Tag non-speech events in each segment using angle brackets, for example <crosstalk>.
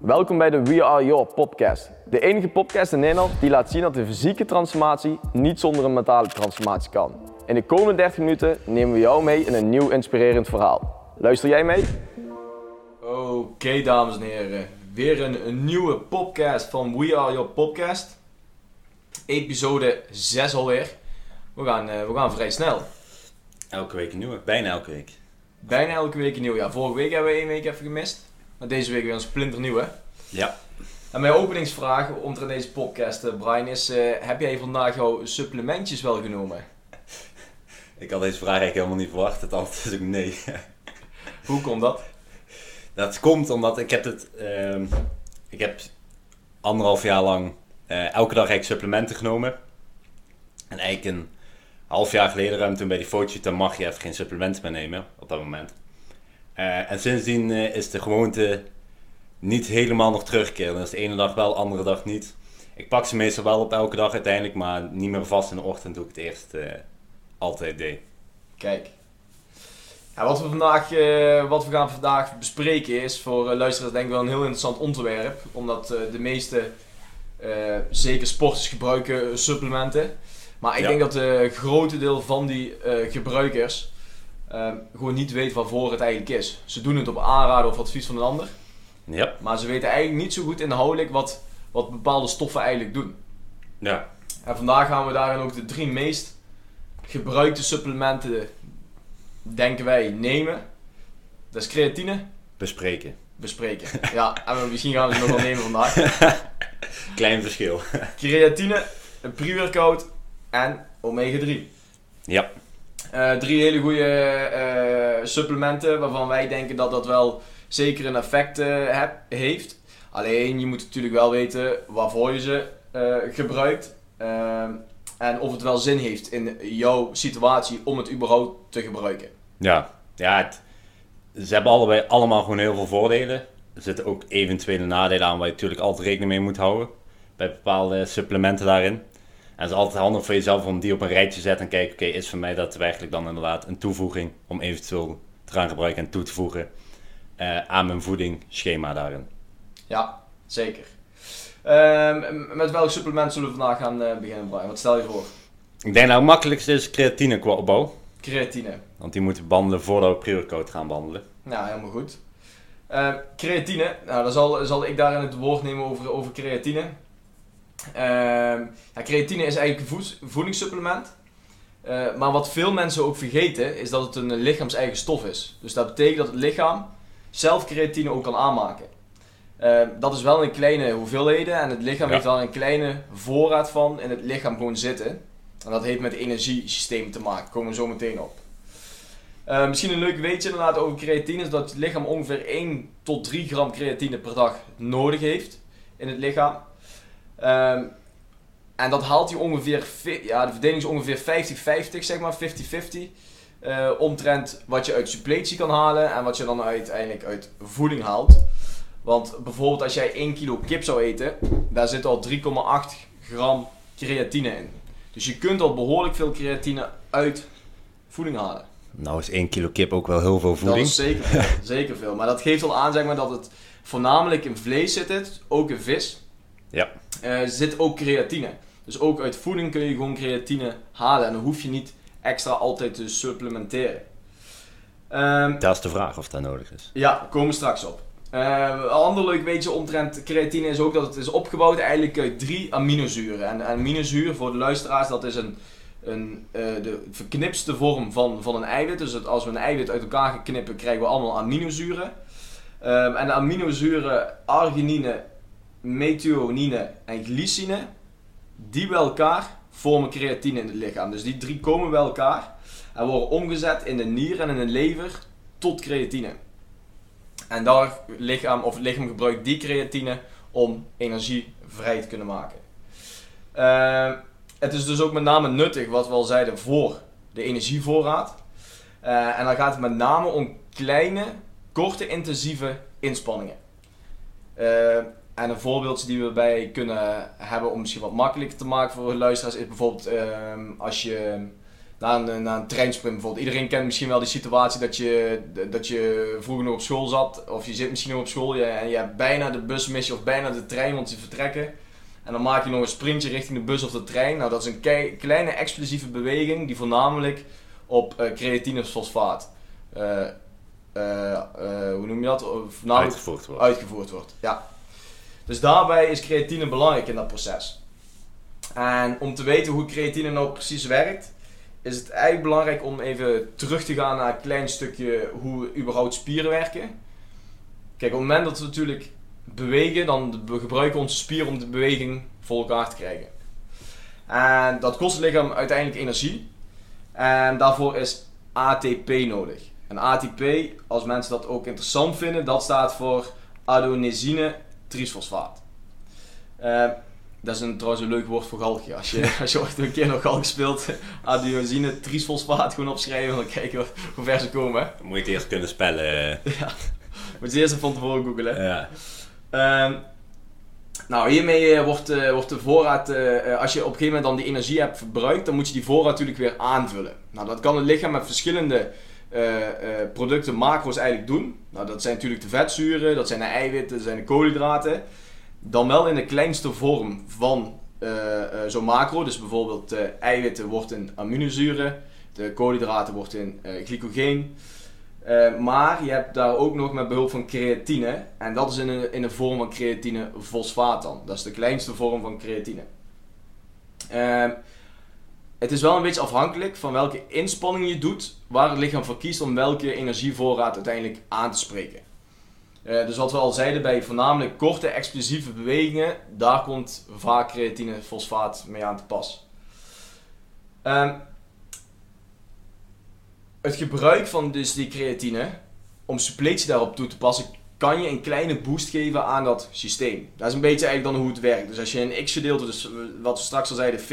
Welkom bij de We Are Your podcast. De enige podcast in Nederland die laat zien dat de fysieke transformatie niet zonder een mentale transformatie kan. In de komende 30 minuten nemen we jou mee in een nieuw inspirerend verhaal. Luister jij mee? Oké dames en heren, weer een, een nieuwe podcast van We Are Your podcast. Episode 6 alweer. We gaan, eh, we gaan vrij snel. Elke week een nieuwe, bijna elke week. Bijna elke week een nieuw. Ja, vorige week hebben we één week even gemist. Maar deze week weer een splinternieuw hè. Ja. En mijn openingsvraag omtrent deze podcast, eh, Brian, is: eh, heb jij vandaag jouw supplementjes wel genomen? <laughs> Ik had deze vraag eigenlijk helemaal niet verwacht. Het antwoord is ook nee. <laughs> Hoe komt dat? Dat komt omdat ik heb het. ehm, ik heb anderhalf jaar lang eh, elke dag eigenlijk supplementen genomen. En eigenlijk een half jaar geleden, ruim toen bij die fotoshoot, dan mag je even geen supplementen meer nemen op dat moment. Eh, en sindsdien eh, is de gewoonte niet helemaal nog terugkeren. Dus de ene dag wel, de andere dag niet. Ik pak ze meestal wel op elke dag uiteindelijk, maar niet meer vast in de ochtend doe ik het eerst eh, altijd deed. Kijk. Ja, wat, we vandaag, wat we gaan vandaag bespreken is voor luisteraars denk ik wel een heel interessant onderwerp. Omdat de meeste, zeker sporters, gebruiken supplementen. Maar ik Ja. denk dat een grote deel van die gebruikers eh, gewoon niet weet waarvoor het eigenlijk is. Ze doen het op aanraden of advies van een ander. Ja. Maar ze weten eigenlijk niet zo goed inhoudelijk wat, wat bepaalde stoffen eigenlijk doen. Ja. En vandaag gaan we daarin ook de drie meest gebruikte supplementen, denken wij, nemen. Dat is creatine, Bespreken. bespreken. Ja, en misschien gaan we ze nog wel nemen vandaag. <laughs> Klein verschil. Creatine, een pre-workout en omega 3. Ja. Eh, drie hele goede eh, supplementen waarvan wij denken dat dat wel zeker een effect eh, heb, heeft. Alleen je moet natuurlijk wel weten waarvoor je ze gebruikt. Ehm, en of het wel zin heeft in jouw situatie om het überhaupt te gebruiken. Ja. Ja, ze hebben allebei allemaal gewoon heel veel voordelen. Er zitten ook eventuele nadelen aan waar je natuurlijk altijd rekening mee moet houden. Bij bepaalde supplementen daarin. En het is altijd handig voor jezelf om die op een rijtje te zetten en kijken, oké, is voor mij daadwerkelijk dan inderdaad een toevoeging om eventueel te gaan gebruiken en toe te voegen eh, aan mijn voedingsschema daarin. Ja, zeker. Ehm, met welk supplement zullen we vandaag gaan eh, beginnen, Brian? Wat stel je voor? Ik denk nou het makkelijkste is creatine qua opbouw. Creatine. Want die moeten we behandelen voordat we pre-workout gaan behandelen. Nou, helemaal goed. Eh, creatine, nou, dan zal, zal ik daarin het woord nemen over, over creatine. Ehm, ja, creatine is eigenlijk een voedingssupplement. Eh, maar wat veel mensen ook vergeten, is dat het een lichaams-eigen stof is. Dus dat betekent dat het lichaam zelf creatine ook kan aanmaken. Ehm, dat is wel in kleine hoeveelheden en het lichaam Ja. heeft wel een kleine voorraad van in het lichaam gewoon zitten. En dat heeft met het energiesysteem te maken, komen we zo meteen op. Eh, misschien een leuk weetje inderdaad over creatine is dat het lichaam ongeveer 1 tot 3 gram creatine per dag nodig heeft in het lichaam. Ehm, en dat haalt hij ongeveer, ja de verdeling is ongeveer 50-50 zeg maar, 50-50. eh, omtrent wat je uit suppletie kan halen en wat je dan uiteindelijk uit voeding haalt. Want bijvoorbeeld als jij 1 kilo kip zou eten, daar zit al 3,8 gram creatine in. Dus je kunt al behoorlijk veel creatine uit voeding halen. Nou is 1 kilo kip ook wel heel veel Dat voeding. is zeker veel, <laughs> zeker veel. Maar dat geeft al aan zeg maar, dat het voornamelijk in vlees zit, het, ook in vis. Ja. Eh, zit ook creatine. Dus ook uit voeding kun je gewoon creatine halen. En dan hoef je niet extra altijd te supplementeren. Ehm, Dat is de vraag of dat nodig is. ja, daar komen we straks op. Eh, een ander leuk weetje omtrent creatine is ook dat het is opgebouwd eigenlijk uit drie aminozuren. En aminozuur voor de luisteraars, dat is een, een, eh, de verknipste vorm van, van een eiwit. Dus dat als we een eiwit uit elkaar gaan knippen, krijgen we allemaal aminozuren. Ehm, en de aminozuren arginine, methionine en glycine, die bij elkaar vormen creatine in het lichaam. Dus die drie komen bij elkaar en worden omgezet in de nier en in de lever tot creatine. En daar lichaam, of het lichaam gebruikt die creatine om energie vrij te kunnen maken. Ehm, het is dus ook met name nuttig, wat we al zeiden, voor de energievoorraad. Eh, en dan gaat het met name om kleine, korte, intensieve inspanningen. Eh, en een voorbeeld die we bij kunnen hebben om misschien wat makkelijker te maken voor de luisteraars is bijvoorbeeld ehm, als je na een, na een treinsprint bijvoorbeeld. Iedereen kent misschien wel die situatie dat je, dat je vroeger nog op school zat, of je zit misschien nog op school je, en je hebt bijna de bus mis of bijna de trein, want ze vertrekken. En dan maak je nog een sprintje richting de bus of de trein. Nou, dat is een kleine explosieve beweging die voornamelijk op uh, creatinefosfaat, uh, uh, hoe noem je dat? uitgevoerd wordt. Uitgevoerd wordt, ja. Dus daarbij is creatine belangrijk in dat proces. En om te weten hoe creatine nou precies werkt, is het eigenlijk belangrijk om even terug te gaan naar een klein stukje hoe überhaupt spieren werken. Kijk, op het moment dat we natuurlijk bewegen, dan gebruiken we onze spieren om de beweging voor elkaar te krijgen. En dat kost het lichaam uiteindelijk energie. En daarvoor is ATP nodig. En ATP, als mensen dat ook interessant vinden, dat staat voor adenosine triesfosfaat. Uh, dat is een, trouwens een leuk woord voor galgje. Als je, <laughs> als je ooit een keer nog galg speelt, <laughs> adenosine triesfosfaat gewoon opschrijven, dan kijken hoe ver ze komen. Dan moet je het eerst kunnen spellen. <laughs> ja, moet je eerst van tevoren googlen. Ja. Um, nou, hiermee uh, wordt, uh, wordt de voorraad, uh, als je op een gegeven moment dan die energie hebt verbruikt, dan moet je die voorraad natuurlijk weer aanvullen. Nou, dat kan het lichaam met verschillende producten, macro's eigenlijk doen. Nou, dat zijn natuurlijk de vetzuren, dat zijn de eiwitten, dat zijn de koolhydraten. Dan wel in de kleinste vorm van zo'n macro. Dus bijvoorbeeld de eiwitten wordt in aminozuren, de koolhydraten wordt in glycogeen. Maar je hebt daar ook nog met behulp van creatine. En dat is in een, in een vorm van creatine fosfaat dan. Dat is de kleinste vorm van creatine. Uh, het is wel een beetje afhankelijk van welke inspanning je doet, waar het lichaam voor kiest om welke energievoorraad uiteindelijk aan te spreken. Uh, dus wat we al zeiden bij voornamelijk korte explosieve bewegingen, daar komt vaak creatine fosfaat mee aan te pas. Uh, het gebruik van dus die creatine, om suppletie daarop toe te passen, kan je een kleine boost geven aan dat systeem. Dat is een beetje eigenlijk dan hoe het werkt. Dus als je een x-gedeelte, dus wat we straks al zeiden, 50-50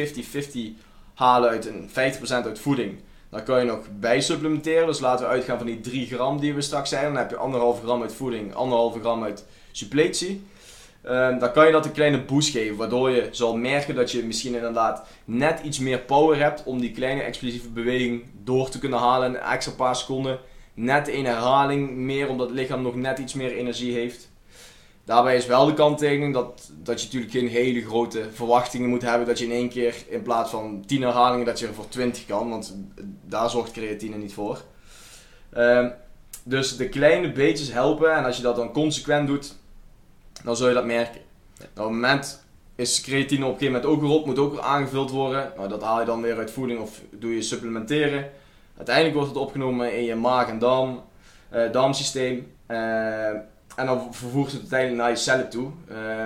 halen uit een 50% uit voeding, dan kan je nog bij supplementeren. Dus laten we uitgaan van die 3 gram die we straks zeiden. Dan heb je 1,5 gram uit voeding, 1,5 gram uit suppletie. Um, dan kan je dat een kleine boost geven, waardoor je zal merken dat je misschien inderdaad net iets meer power hebt om die kleine explosieve beweging door te kunnen halen. Een extra paar seconden, net een herhaling meer, omdat het lichaam nog net iets meer energie heeft. Daarbij is wel de kanttekening dat, dat je natuurlijk geen hele grote verwachtingen moet hebben. Dat je in één keer in plaats van 10 herhalingen, dat je er voor 20 kan. Want daar zorgt creatine niet voor. Um, dus de kleine beetjes helpen. En als je dat dan consequent doet, dan zul je dat merken. Op het moment is creatine op een gegeven moment ook weer op, moet ook aangevuld worden. Nou, dat haal je dan weer uit voeding of doe je supplementeren. Uiteindelijk wordt het opgenomen in je maag- en darm, uh, darmsysteem. Uh, en dan vervoert het uiteindelijk naar je cellen toe. Uh,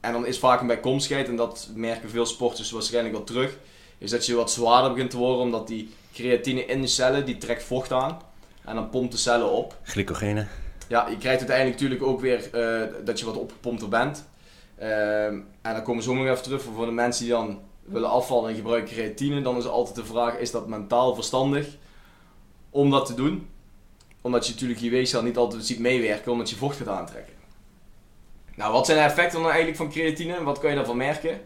en dan is vaak een bijkomstigheid, en dat merken veel sporters waarschijnlijk wel terug, is dat je wat zwaarder begint te worden, omdat die creatine in de cellen, die trekt vocht aan. En dan pompt de cellen op. Glycogene ja, je krijgt uiteindelijk natuurlijk ook weer uh, dat je wat opgepompter bent. Uh, en dan komen we zo nog even terug voor de mensen die dan willen afvallen en gebruiken creatine. Dan is altijd de vraag, is dat mentaal verstandig om dat te doen? Omdat je natuurlijk je weefsel niet altijd ziet meewerken, omdat je vocht gaat aantrekken. Nou, wat zijn de effecten dan eigenlijk van creatine? Wat kan je daarvan merken?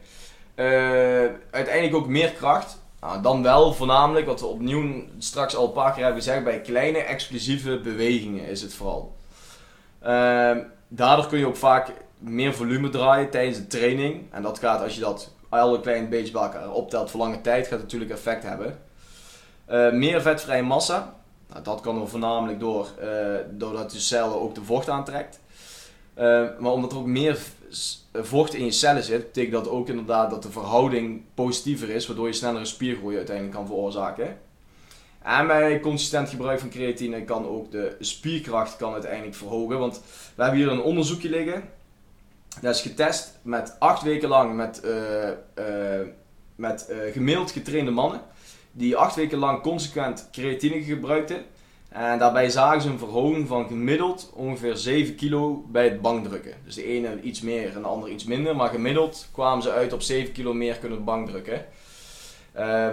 Uh, uiteindelijk ook meer kracht. Nou, dan wel voornamelijk, wat we opnieuw straks al een paar keer hebben gezegd, bij kleine explosieve bewegingen is het vooral. Uh, daardoor kun je ook vaak meer volume draaien tijdens de training. En dat gaat, als je dat alle klein beetje bij elkaar optelt voor lange tijd, gaat natuurlijk effect hebben. Uh, meer vetvrije massa. Nou, dat kan er voornamelijk door, uh, doordat de cellen ook de vocht aantrekt. Uh, maar omdat er ook meer vocht in je cellen zit, betekent dat ook inderdaad dat de verhouding positiever is, waardoor je snellere spiergroei uiteindelijk kan veroorzaken. En bij consistent gebruik van creatine kan ook de spierkracht kan uiteindelijk verhogen. Want we hebben hier een onderzoekje liggen. Dat is getest met acht weken lang met, uh, met gemiddeld getrainde mannen. Die acht weken lang consequent creatine gebruikten. En daarbij zagen ze een verhoging van gemiddeld ongeveer 7 kilo bij het bankdrukken. Dus de ene iets meer en de andere iets minder. Maar gemiddeld kwamen ze uit op 7 kilo meer kunnen bankdrukken.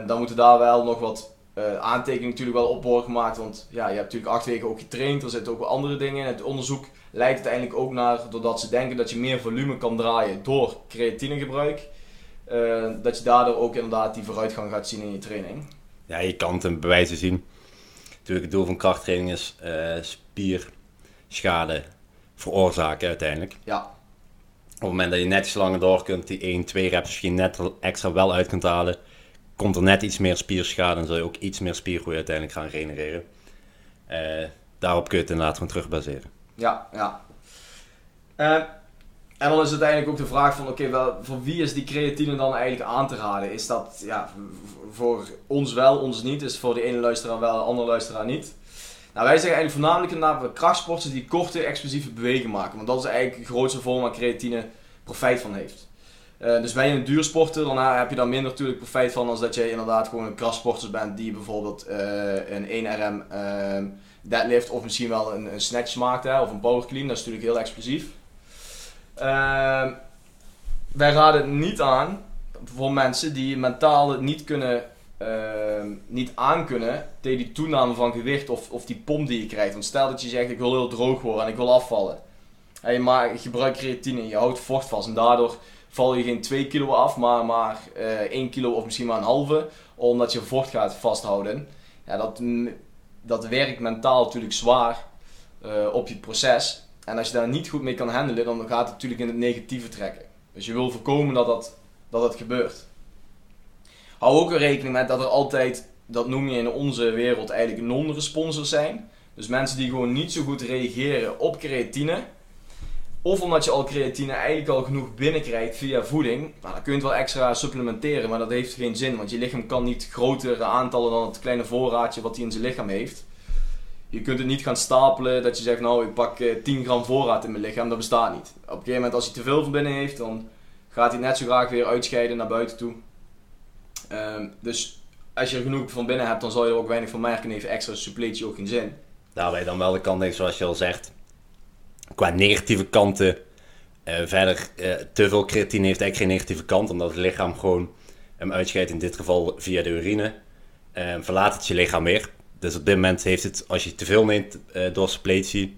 dan moeten daar wel nog wat uh, aantekening natuurlijk wel op worden gemaakt. Want ja, je hebt natuurlijk acht weken ook getraind. Er zitten ook wel andere dingen in. Het onderzoek leidt uiteindelijk ook naar, doordat ze denken dat je meer volume kan draaien door creatinegebruik. Uh, dat je daardoor ook inderdaad die vooruitgang gaat zien in je training. ja, je kan het in bewijzen zien. Natuurlijk, het doel van krachttraining is uh, spierschade veroorzaken uiteindelijk. Ja. Op het moment dat je net iets langer door kunt, die 1, 2 reps misschien net extra wel uit kunt halen, komt er net iets meer spierschade en zul je ook iets meer spiergroei uiteindelijk gaan genereren. Uh, daarop kun je het inderdaad gewoon terug baseren. Ja, ja. En dan is uiteindelijk ook de vraag van, oké, okay, voor wie is die creatine dan eigenlijk aan te raden? Is dat ja, voor ons wel, ons niet? Is voor de ene luisteraar wel, de andere luisteraar niet? Nou, wij zeggen eigenlijk voornamelijk inderdaad krachtsporters die korte, explosieve bewegingen maken. Want dat is eigenlijk de grootste vorm waar creatine profijt van heeft. Uh, dus je een duursporter, dan heb je daar minder natuurlijk profijt van als dat je inderdaad gewoon een krachtsporter bent die bijvoorbeeld uh, een 1RM uh, ehm, deadlift of misschien wel een, een snatch maakt hè, of een power clean. Dat is natuurlijk heel explosief. Ehm, wij raden het niet aan voor mensen die mentaal niet kunnen uh, niet aankunnen tegen die toename van gewicht of, of die pomp die je krijgt. Want stel dat je zegt ik wil heel droog worden en ik wil afvallen. En je, maakt, gebruikt creatine en je houdt vocht vast en daardoor val je geen 2 kilo af, maar, maar uh, eh, 1 kilo of misschien maar een halve, omdat je vocht gaat vasthouden. Ja, dat, dat werkt mentaal natuurlijk zwaar uh, op je proces. En als je daar niet goed mee kan handelen, dan gaat het natuurlijk in het negatieve trekken. Dus je wil voorkomen dat dat, dat het gebeurt. Hou ook rekening met dat er altijd, dat noem je in onze wereld eigenlijk non-responsers zijn. Dus mensen die gewoon niet zo goed reageren op creatine. Of omdat je al creatine eigenlijk al genoeg binnenkrijgt via voeding. Nou, dan kun je het wel extra supplementeren, maar dat heeft geen zin. Want je lichaam kan niet grotere aantallen dan het kleine voorraadje wat hij in zijn lichaam heeft. Je kunt het niet gaan stapelen dat je zegt, nou ik pak 10 eh, gram voorraad in mijn lichaam. Dat bestaat niet. Op een gegeven moment als hij te veel van binnen heeft, dan gaat hij net zo graag weer uitscheiden naar buiten toe. Ehm, dus als je er genoeg van binnen hebt, dan zal je er ook weinig van merken. En heeft extra suppletie ook geen zin. Daarbij dan wel de kant, zoals je al zegt. Qua negatieve kanten. Uh, verder, uh, te veel creatine heeft eigenlijk geen negatieve kant, omdat het lichaam gewoon hem uitscheidt, in dit geval via de urine. Uh, verlaat het je lichaam weer. Dus op dit moment heeft het, als je te veel neemt uh, door suppletie,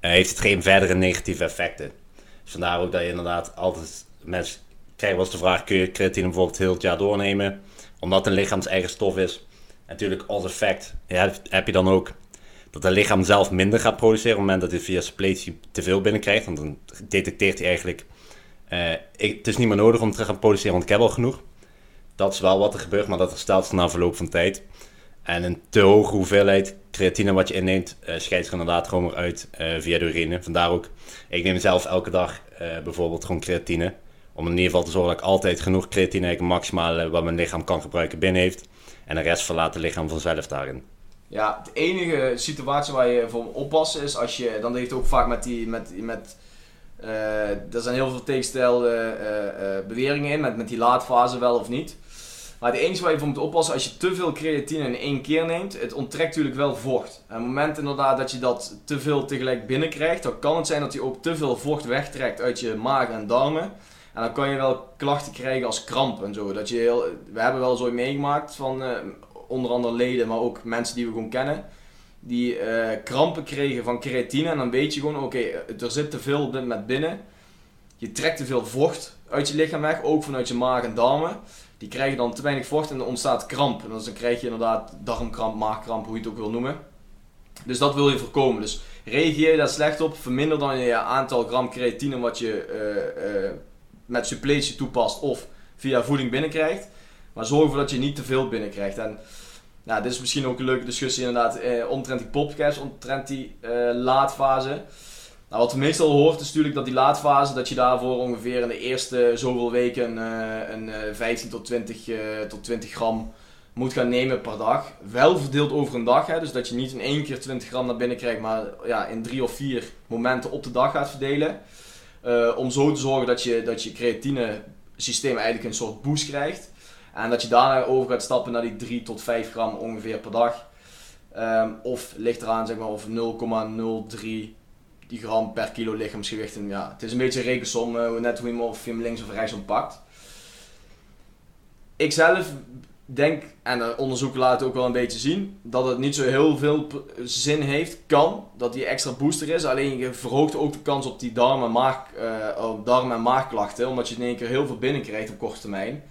heeft het geen verdere negatieve effecten. Dus vandaar ook dat je inderdaad altijd mensen krijgen was de vraag: kun je creatine bijvoorbeeld heel het jaar doornemen? Omdat het een lichaams-eigen stof is. Natuurlijk, als effect ja, heb je dan ook dat het lichaam zelf minder gaat produceren op het moment dat hij via suppletie te veel binnenkrijgt. Want dan detecteert hij eigenlijk: ik, het is niet meer nodig om te gaan produceren, want ik heb al genoeg. Dat is wel wat er gebeurt, maar dat herstelt na verloop van tijd. En een te hoge hoeveelheid creatine wat je inneemt, uh, scheidt er inderdaad gewoon weer uit uh, via de urine. Vandaar ook, ik neem zelf elke dag bijvoorbeeld gewoon creatine. Om in ieder geval te zorgen dat ik altijd genoeg creatine, maximaal wat mijn lichaam kan gebruiken, binnen heeft. En de rest verlaat het lichaam vanzelf daarin. Ja, de enige situatie waar je voor moet oppassen is als je, dan heeft het ook vaak met die, met, met er zijn heel veel tegenstelde beweringen in, met, met die laadfase wel of niet. Maar het enige waar je voor moet oppassen, als je te veel creatine in één keer neemt, het onttrekt natuurlijk wel vocht. En op het moment inderdaad dat je dat te veel tegelijk binnenkrijgt, dan kan het zijn dat je ook te veel vocht wegtrekt uit je maag en darmen. En dan kan je wel klachten krijgen als kramp en zo. Dat je heel, we hebben wel zo meegemaakt van uh, onder andere leden, maar ook mensen die we gewoon kennen. Die uh, krampen kregen van creatine. En dan weet je gewoon, oké, okay, er zit te veel met binnen. Je trekt te veel vocht uit je lichaam weg, ook vanuit je maag en darmen. Die krijgen dan te weinig vocht en er ontstaat kramp. En dan krijg je inderdaad darmkramp, maagkramp, hoe je het ook wil noemen. Dus dat wil je voorkomen. Dus reageer je daar slecht op, verminder dan je aantal gram creatine wat je uh, met suppletie toepast of via voeding binnenkrijgt. Maar zorg ervoor dat je niet te veel binnenkrijgt. En nou, dit is misschien ook een leuke discussie inderdaad eh, omtrent die popcaps, omtrent die eh, laadfase. Nou, wat we meestal hoort is natuurlijk dat die laadfase, dat je daarvoor ongeveer in de eerste zoveel weken uh, een 15 eh, tot 20, uh, tot 20 gram moet gaan nemen per dag. Wel verdeeld over een dag, hè, dus dat je niet in één keer 20 gram naar binnen krijgt, maar ja, in drie of vier momenten op de dag gaat verdelen. Om zo te zorgen dat je, dat je creatine systeem eigenlijk een soort boost krijgt. En dat je daarna over gaat stappen naar die 3 tot 5 gram ongeveer per dag. Um, of ligt eraan zeg maar of 0,03 gram per kilo lichaamsgewicht. En ja, het is een beetje rekensom, uh, net hoe je hem, of links of rechts pakt. Ik zelf denk, en onderzoeken laten ook wel een beetje zien, dat het niet zo heel veel zin heeft. Kan, dat die extra booster is. Alleen je verhoogt ook de kans op die darm- en, maag, uh, darm- en maagklachten. Omdat je in één keer heel veel binnenkrijgt op korte termijn.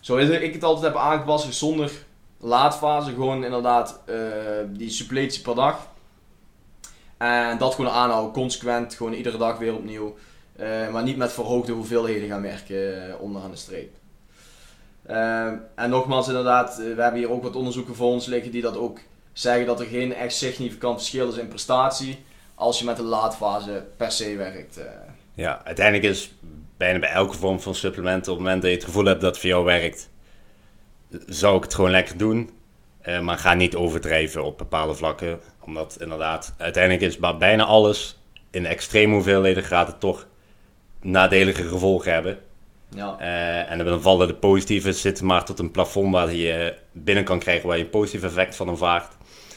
Zo is ik het altijd heb aangepast, zonder laadfase gewoon inderdaad eh, die suppletie per dag. En dat gewoon aanhouden, consequent, gewoon iedere dag weer opnieuw. Eh, maar niet met verhoogde hoeveelheden gaan werken uh, onderaan de streep. en nogmaals, inderdaad, we hebben hier ook wat onderzoeken voor ons liggen die dat ook zeggen dat er geen echt significant verschil is in prestatie als je met de laadfase per se werkt. Ja, uiteindelijk is bijna bij elke vorm van supplementen, op het moment dat je het gevoel hebt dat het voor jou werkt, zou ik het gewoon lekker doen. Maar ga niet overdrijven op bepaalde vlakken. Omdat inderdaad, uiteindelijk is bijna alles in extreme hoeveelheden gaat het toch nadelige gevolgen hebben. Ja. Uh, en dan vallen de positieve zitten maar tot een plafond waar je binnen kan krijgen waar je een positief effect van ervaart.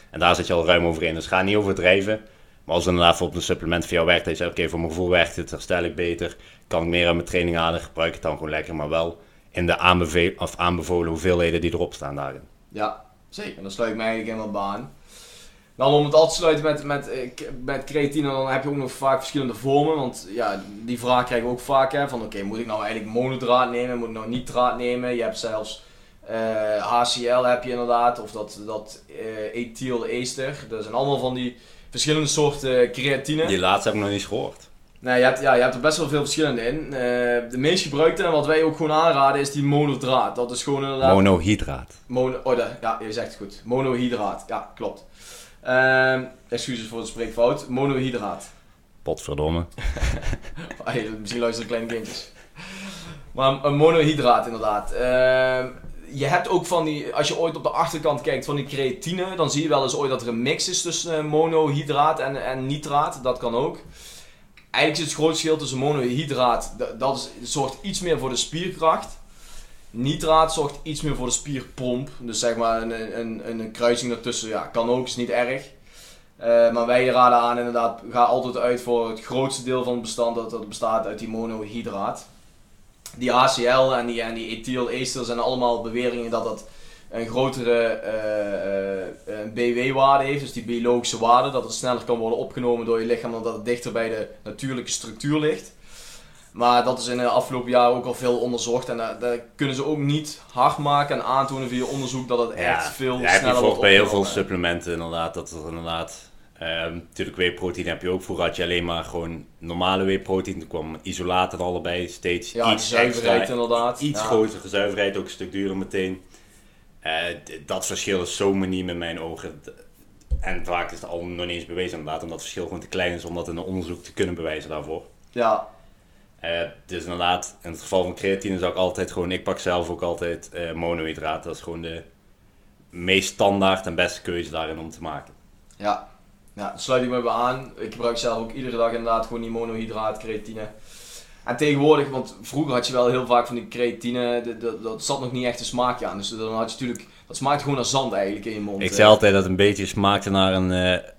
En daar zit je al ruim overheen. Dus ga niet overdrijven. Maar als inderdaad op een supplement voor jou werkt, dat je zegt, oké, voor mijn gevoel werkt het, herstel ik beter, kan ik meer aan mijn training aan, gebruik het dan gewoon lekker, maar wel in de aanbeve of aanbevolen hoeveelheden die erop staan daarin. Ja, zeker. Dan sluit ik mij eigenlijk helemaal baan. Dan om het af te sluiten met, met, eh, met creatine, dan heb je ook nog vaak verschillende vormen. Want ja, die vraag krijgen we ook vaak. Hè, van oké, moet ik nou eigenlijk monodraad nemen? Moet ik nou nitraat nemen? Je hebt zelfs HCl heb je inderdaad. Of dat, dat uh, ethyl ester. Dat zijn allemaal van die verschillende soorten creatine. Die laatste heb ik nog niet gehoord. Nee, je hebt, ja, je hebt er best wel veel verschillende in. Uh, de meest gebruikte en wat wij ook gewoon aanraden is die monodraad. Dat is gewoon inderdaad... Monohydraat. Mono, oh, ja, je zegt het goed. Monohydraat. Ja, klopt. Uh, excuses voor de spreekfout. Monohydraat. Potverdomme. <laughs> Misschien luisteren kleine kindjes. Maar een monohydraat inderdaad. Uh, je hebt ook van die, als je ooit op de achterkant kijkt van die creatine, dan zie je wel eens ooit dat er een mix is tussen eh, monohydraat en, en nitraat. Dat kan ook. Eigenlijk is het groot verschil tussen monohydraat, dat, is, zorgt iets meer voor de spierkracht. Nitraat zorgt iets meer voor de spierpomp. Dus zeg maar een, een, een kruising daartussen, ja, kan ook, is niet erg. Uh, maar wij raden aan inderdaad, ga altijd uit voor het grootste deel van het bestand dat, dat bestaat uit die monohydraat die HCl en die, en die ethyl zijn allemaal beweringen dat dat een grotere uh, uh, BW-waarde heeft, dus die biologische waarde, dat het sneller kan worden opgenomen door je lichaam dan dat het dichter bij de natuurlijke structuur ligt. Maar dat is in de afgelopen jaren ook al veel onderzocht en daar, kunnen ze ook niet hard maken en aantonen via onderzoek dat het echt veel ja, sneller wordt bij heel veel supplementen inderdaad, dat er inderdaad Um, natuurlijk, whey-protein heb je ook. Vroeger had je alleen maar gewoon normale whey-protein. Er kwam isolaten allebei steeds ja, iets zuiverheid extra, inderdaad. Iets grotere zuiverheid, ook een stuk duurder meteen. Uh, dat verschil is zo miniem in mijn ogen. En vaak is het al nog niet eens bewezen inderdaad, omdat het verschil gewoon te klein is om dat in een onderzoek te kunnen bewijzen daarvoor. Ja. Uh, dus inderdaad, in het geval van creatine zou ik altijd gewoon, ik pak zelf ook altijd uh, monohydraat. Dat is gewoon de meest standaard en beste keuze daarin om te maken. Ja, ja, sluit ik me bij aan. Ik gebruik zelf ook iedere dag inderdaad gewoon die monohydraat, creatine. En tegenwoordig, want vroeger had je wel heel vaak van die creatine, dat, dat, zat nog niet echt een smaakje aan. Dus dan had je natuurlijk, dat smaakt gewoon naar zand eigenlijk in je mond. Ik zei altijd dat het een beetje smaakte naar een uh,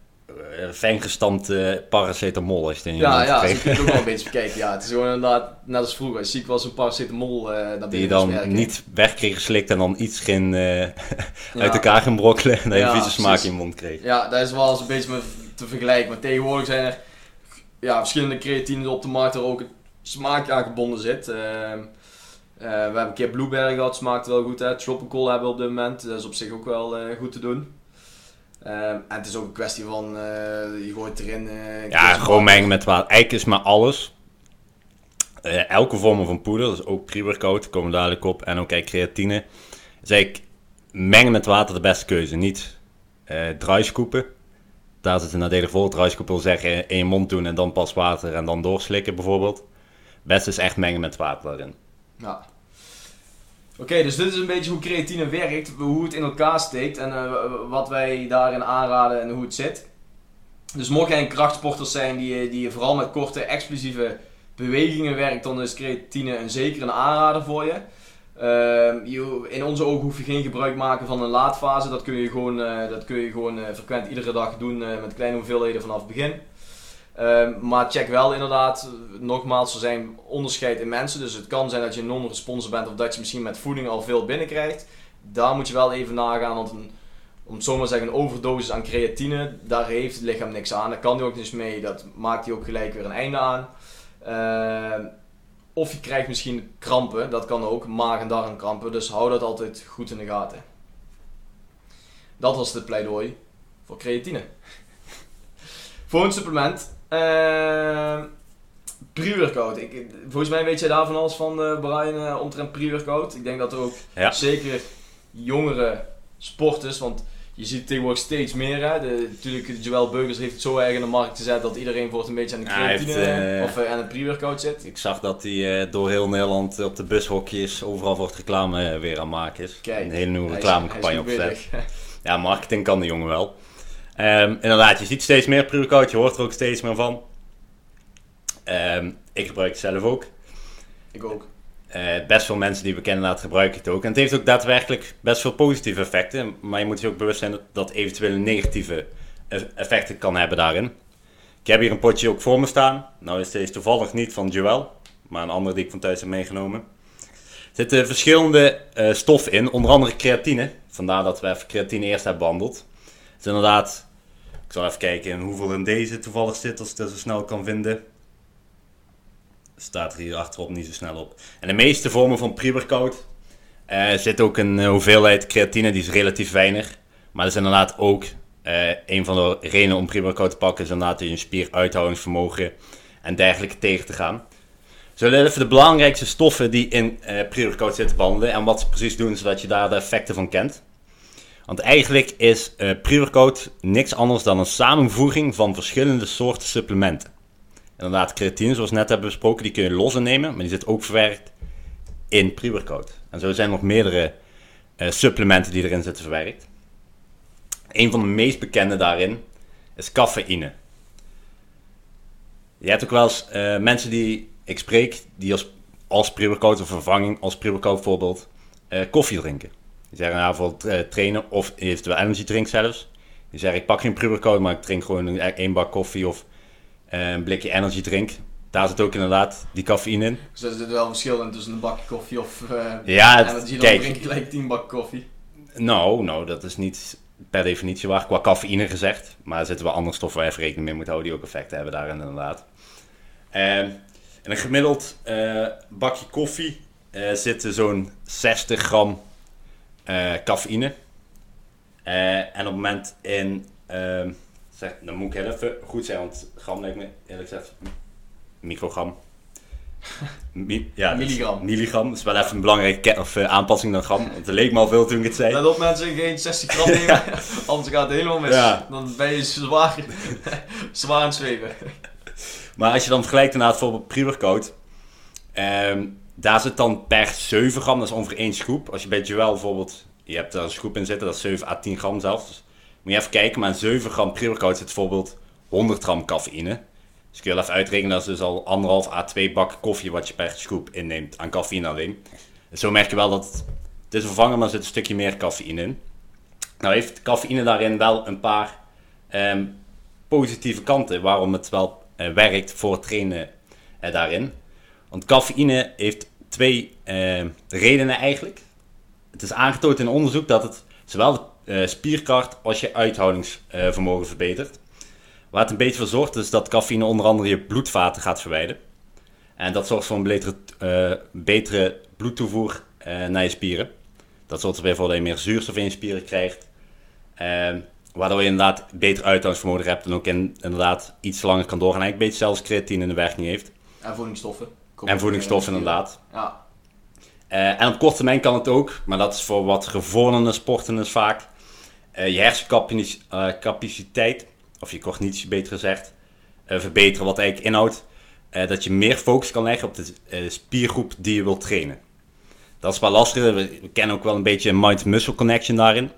fijn gestampte paracetamol. Als je ja, ja, ik heb het ook wel een <laughs> beetje bekeken. Ja, het is gewoon inderdaad, net als vroeger, als ziek was een paracetamol uh, Die je dan niet weg kreeg geslikt en dan iets ging uh, <laughs> uit elkaar ging brokkelen en dat je een vieze smaak in je mond kreeg. Ja, dat is wel eens een beetje te vergelijken. Maar tegenwoordig zijn er ja, verschillende creatines op de markt waar ook het smaak aan gebonden zit. Ehm, we hebben een keer Blueberry gehad, smaakt wel goed. Hè. Tropical hebben we op dit moment, dat is op zich ook wel goed te doen. Ehm, en het is ook een kwestie van, uh, je gooit erin. Uh, ja, gewoon mengen met water. Eigenlijk is maar alles. Uh, elke vorm van poeder, dus ook pre-workout, komen dadelijk op. En ook creatine. Is eigenlijk mengen met water de beste keuze. Niet uh, draaiscoepen. Daar zit een nadelig voor. Draaiscoep wil zeggen in je mond doen en dan pas water en dan doorslikken bijvoorbeeld. Best is echt mengen met water daarin. Ja. Oké, dus dit is een beetje hoe creatine werkt, hoe het in elkaar steekt en uh, wat wij daarin aanraden en hoe het zit. Dus mocht jij een krachtsporter zijn die, die vooral met korte explosieve bewegingen werkt, dan is creatine een zeker een aanrader voor je. Uh, in onze ogen hoef je geen gebruik maken van een laadfase. Dat kun je gewoon, uh, dat kun je gewoon uh, frequent iedere dag doen met kleine hoeveelheden vanaf het begin. Ehm, maar check wel inderdaad, nogmaals, er zijn onderscheid in mensen. Dus het kan zijn dat je een non-responsor bent of dat je misschien met voeding al veel binnenkrijgt. Daar moet je wel even nagaan, want een, om het zomaar te zeggen, een overdosis aan creatine, daar heeft het lichaam niks aan. Daar kan hij ook niks mee, dat maakt hij ook gelijk weer een einde aan. Ehm, of je krijgt misschien krampen, dat kan ook, maag- en darmkrampen. Dus hou dat altijd goed in de gaten. Dat was het pleidooi voor creatine. <laughs> Volgend supplement. Uh, pre-workout. Ik, volgens mij weet jij daarvan alles van uh, Brian uh, omtrent pre-workout. Ik denk dat er ook Ja. zeker jongere sporters, want je ziet tegenwoordig steeds meer. Hè? De, natuurlijk, Joel Beugers heeft het zo erg in de markt gezet dat iedereen wordt een beetje aan de creatine heeft, eh, of eh, aan de pre-workout zit. Ik zag dat hij eh, door heel Nederland op de bushokjes overal voor het reclame eh, weer aan het maken is. Kijk, een hele nieuwe reclamecampagne bezig. <laughs> Ja, marketing kan de jongen wel. Ehm, inderdaad, je ziet steeds meer pre-workout, je hoort er ook steeds meer van. Ehm, ik gebruik het zelf ook. Ik ook. Eh, best veel mensen die we kennen laten gebruiken het ook. En het heeft ook daadwerkelijk best veel positieve effecten. Maar je moet je ook bewust zijn dat dat eventuele negatieve effecten kan hebben daarin. Ik heb hier een potje ook voor me staan. Nou is deze toevallig niet van Joel, maar een andere die ik van thuis heb meegenomen. Er zitten verschillende eh, stoffen in, onder andere creatine. Vandaar dat we even creatine eerst hebben behandeld. Het is inderdaad, ik zal even kijken hoeveel in deze toevallig zit, als ik dat zo snel kan vinden. Staat er hier achterop niet zo snel op. En de meeste vormen van pre-workout eh, zit ook een eh, hoeveelheid creatine, die is relatief weinig. Maar dat is inderdaad ook eh, een van de redenen om pre-workout te pakken, is inderdaad je spieruithoudingsvermogen en dergelijke tegen te gaan. Zullen we even de belangrijkste stoffen die in eh pre-workout zitten behandelen en wat ze precies doen, zodat je daar de effecten van kent. Want eigenlijk is pre-workout niks anders dan een samenvoeging van verschillende soorten supplementen. Inderdaad, creatine, zoals we net hebben besproken, die kun je los innemen, maar die zit ook verwerkt in pre-workout. En zo zijn er nog meerdere eh, supplementen die erin zitten verwerkt. Een van de meest bekende daarin is cafeïne. Je hebt ook wel eens eh, mensen die ik spreek, die als, als pre-workout vervanging, als pre-workout voorbeeld, eh, koffie drinken. Die zeggen nou, voor het eh, trainen of eventueel energy drink zelfs. Die zeggen ik pak geen pre-workout, maar ik drink gewoon een, één bak koffie of eh, een blikje energy drink. Daar zit ook inderdaad die cafeïne in. Dus er zit wel een verschil in tussen een bakje koffie of uh, Ja, het- energy. Dan kijk. drink ik gelijk 10 bak koffie. Nou, nou, dat is niet per definitie waar qua cafeïne gezegd. Maar er zitten wel andere stoffen waar je even rekening mee moet houden die ook effecten hebben daarin inderdaad. Ehm, in een gemiddeld eh, bakje koffie eh zitten zo'n 60 gram eh, cafeïne. Eh, en op het moment in, ehm, zeg, dan moet ik heel even goed zijn, want gram lijkt me eerlijk gezegd microgram. <laughs> Mi- ja, dat is- Milligram. Milligram, dat is wel even een belangrijke ke- of, eh, aanpassing dan gram. Want het leek me al veel toen ik het zei. Let op mensen, geen 60 gram nemen, <laughs> anders gaat het helemaal mis. Ja. Dan ben je zwaar, <laughs> zwaar aan het zweven. Maar als je dan vergelijkt inderdaad bijvoorbeeld pre-workout, daar zit dan per 7 gram, dat is ongeveer één scoop. Als je bij Joel bijvoorbeeld, je hebt daar een scoop in zitten, dat is 7 à 10 gram zelfs. Dus moet je even kijken, maar in 7 gram pre-workout zit bijvoorbeeld 100 gram cafeïne. Dus kun je even uitrekenen, dat is dus al anderhalf à 2 bakken koffie wat je per scoop inneemt aan cafeïne alleen. Dus zo merk je wel dat het, het is een vervanger, maar er zit een stukje meer cafeïne in. Nou heeft cafeïne daarin wel een paar ehm, positieve kanten waarom het wel eh, werkt voor trainen eh, daarin. Want cafeïne heeft twee eh, redenen eigenlijk. Het is aangetoond in onderzoek dat het zowel de eh, spierkracht als je uithoudingsvermogen verbetert. Waar het een beetje voor zorgt is dat cafeïne onder andere je bloedvaten gaat verwijden. En dat zorgt voor een betere, eh, betere bloedtoevoer naar je spieren. Dat zorgt er weer voor dat je meer zuurstof in je spieren krijgt. Waardoor je inderdaad beter uithoudingsvermogen hebt en ook in, inderdaad iets langer kan doorgaan. Eigenlijk een beetje zelfs creatine in de werking heeft. En voedingsstoffen. En voedingsstoffen inderdaad. Ja. Eh, en op korte termijn kan het ook, maar dat is voor wat gevorderde sporters vaak. eh, je hersencapaciteit, of je cognitie beter gezegd, eh, verbeteren. Wat eigenlijk inhoudt eh, dat je meer focus kan leggen op de eh, spiergroep die je wilt trainen. Dat is wel lastig. We, we kennen ook wel een beetje een mind-muscle connection daarin.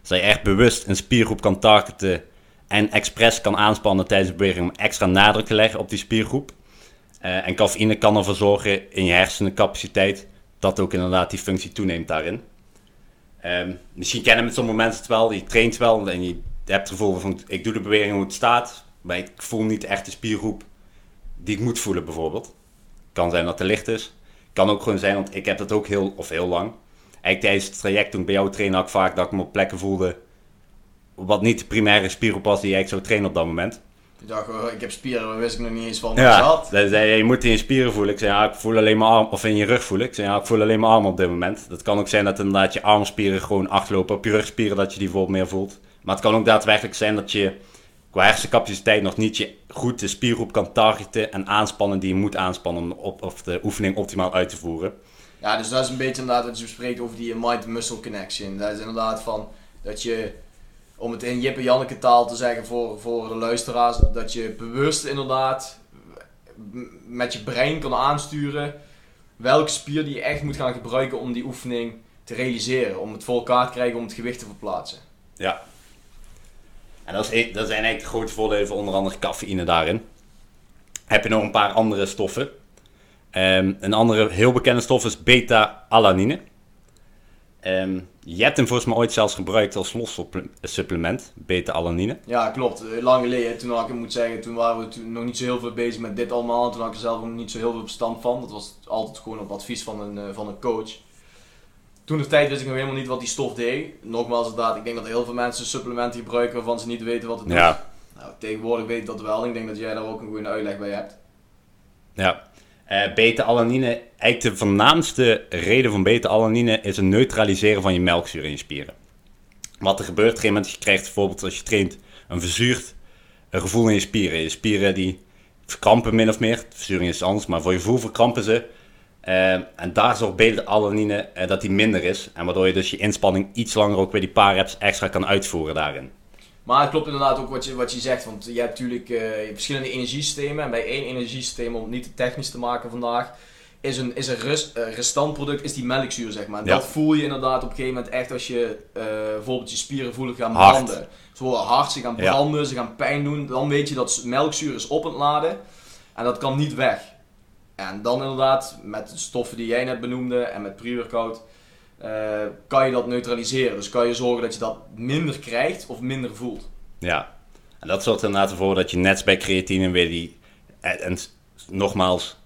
Dus dat je echt bewust een spiergroep kan targeten en expres kan aanspannen tijdens de beweging om extra nadruk te leggen op die spiergroep. Eh, en cafeïne kan ervoor zorgen in je hersencapaciteit dat ook inderdaad die functie toeneemt daarin. Ehm, misschien kennen met sommige mensen het wel, je traint wel en je hebt het gevoel van ik doe de beweging hoe het staat, maar ik voel niet echt de spiergroep die ik moet voelen bijvoorbeeld. Kan zijn dat het te licht is. Kan ook gewoon zijn, want ik heb dat ook heel, of heel lang. Eigenlijk tijdens het traject toen ik bij jou trainde had ik vaak dat ik me op plekken voelde wat niet de primaire spiergroep was die ik zou trainen op dat moment. Ik dacht, oh, ik heb spieren, maar wist ik nog niet eens van wat Ja, zat. hij zei, je moet in je spieren voelen. Ik zei, ja, ik voel alleen mijn arm, of in je rug voelen. Ik zei, ja, ik voel alleen mijn arm op dit moment. Dat kan ook zijn dat inderdaad je armspieren gewoon achterlopen op je rugspieren, dat je die bijvoorbeeld meer voelt. Maar het kan ook daadwerkelijk zijn dat je qua hersencapaciteit nog niet je goed de spiergroep kan targeten en aanspannen die je moet aanspannen om op, of de oefening optimaal uit te voeren. Ja, dus dat is een beetje inderdaad wat je bespreekt over die mind-muscle connection. Dat is inderdaad van dat je, om het in Jip en Janneke taal te zeggen voor, voor de luisteraars, dat je bewust inderdaad met je brein kan aansturen welke spier die je echt moet gaan gebruiken om die oefening te realiseren. Om het voor elkaar te krijgen om het gewicht te verplaatsen. Ja. En dat, is, e- dat zijn eigenlijk de grote voordelen van onder andere cafeïne daarin. Heb je nog een paar andere stoffen. Ehm, een andere heel bekende stof is beta-alanine. Ehm, je hebt hem volgens mij ooit zelfs gebruikt als los supple- supplement, beta-alanine. Ja, klopt. Eh, Lang geleden, toen had ik moet zeggen, toen waren we toen nog niet zo heel veel bezig met dit allemaal. Toen had ik er zelf ook niet zo heel veel bestand van. Dat was altijd gewoon op advies van een, eh, van een coach. Toen de tijd wist ik nog helemaal niet wat die stof deed. Nogmaals, inderdaad, ik denk dat heel veel mensen supplementen gebruiken waarvan ze niet weten wat het doet. Ja, Nou, tegenwoordig weet ik dat wel. Ik denk dat jij daar ook een goede uitleg bij hebt. ja. Eh, beta-alanine, eigenlijk de voornaamste reden van beta-alanine is het neutraliseren van je melkzuur in je spieren. Wat er gebeurt op een gegeven moment, je krijgt bijvoorbeeld als je traint een verzuurd gevoel in je spieren. Je spieren die verkrampen min of meer, verzuring is anders, maar voor je gevoel verkrampen ze. Eh, en daar zorgt beta-alanine eh, dat die minder is. En waardoor je dus je inspanning iets langer ook weer die paar reps extra kan uitvoeren daarin. Maar het klopt inderdaad ook wat je, wat je zegt, want je hebt natuurlijk eh, verschillende energiesystemen. En bij één energiesysteem, om het niet te technisch te maken vandaag, is een, is een rust, eh, restantproduct is die melkzuur, zeg maar. En Ja. dat voel je inderdaad op een gegeven moment echt als je eh, bijvoorbeeld je spieren voelen gaan Hard. branden. Ze worden hard, ze gaan Ja. branden, ze gaan pijn doen. Dan weet je dat melkzuur is op het laden en dat kan niet weg. En dan inderdaad, met de stoffen die jij net benoemde en met pre-workout, eh, kan je dat neutraliseren. Dus kan je zorgen dat je dat minder krijgt of minder voelt. Ja, en dat zorgt er inderdaad ervoor dat je net bij creatine weer die... En, nogmaals,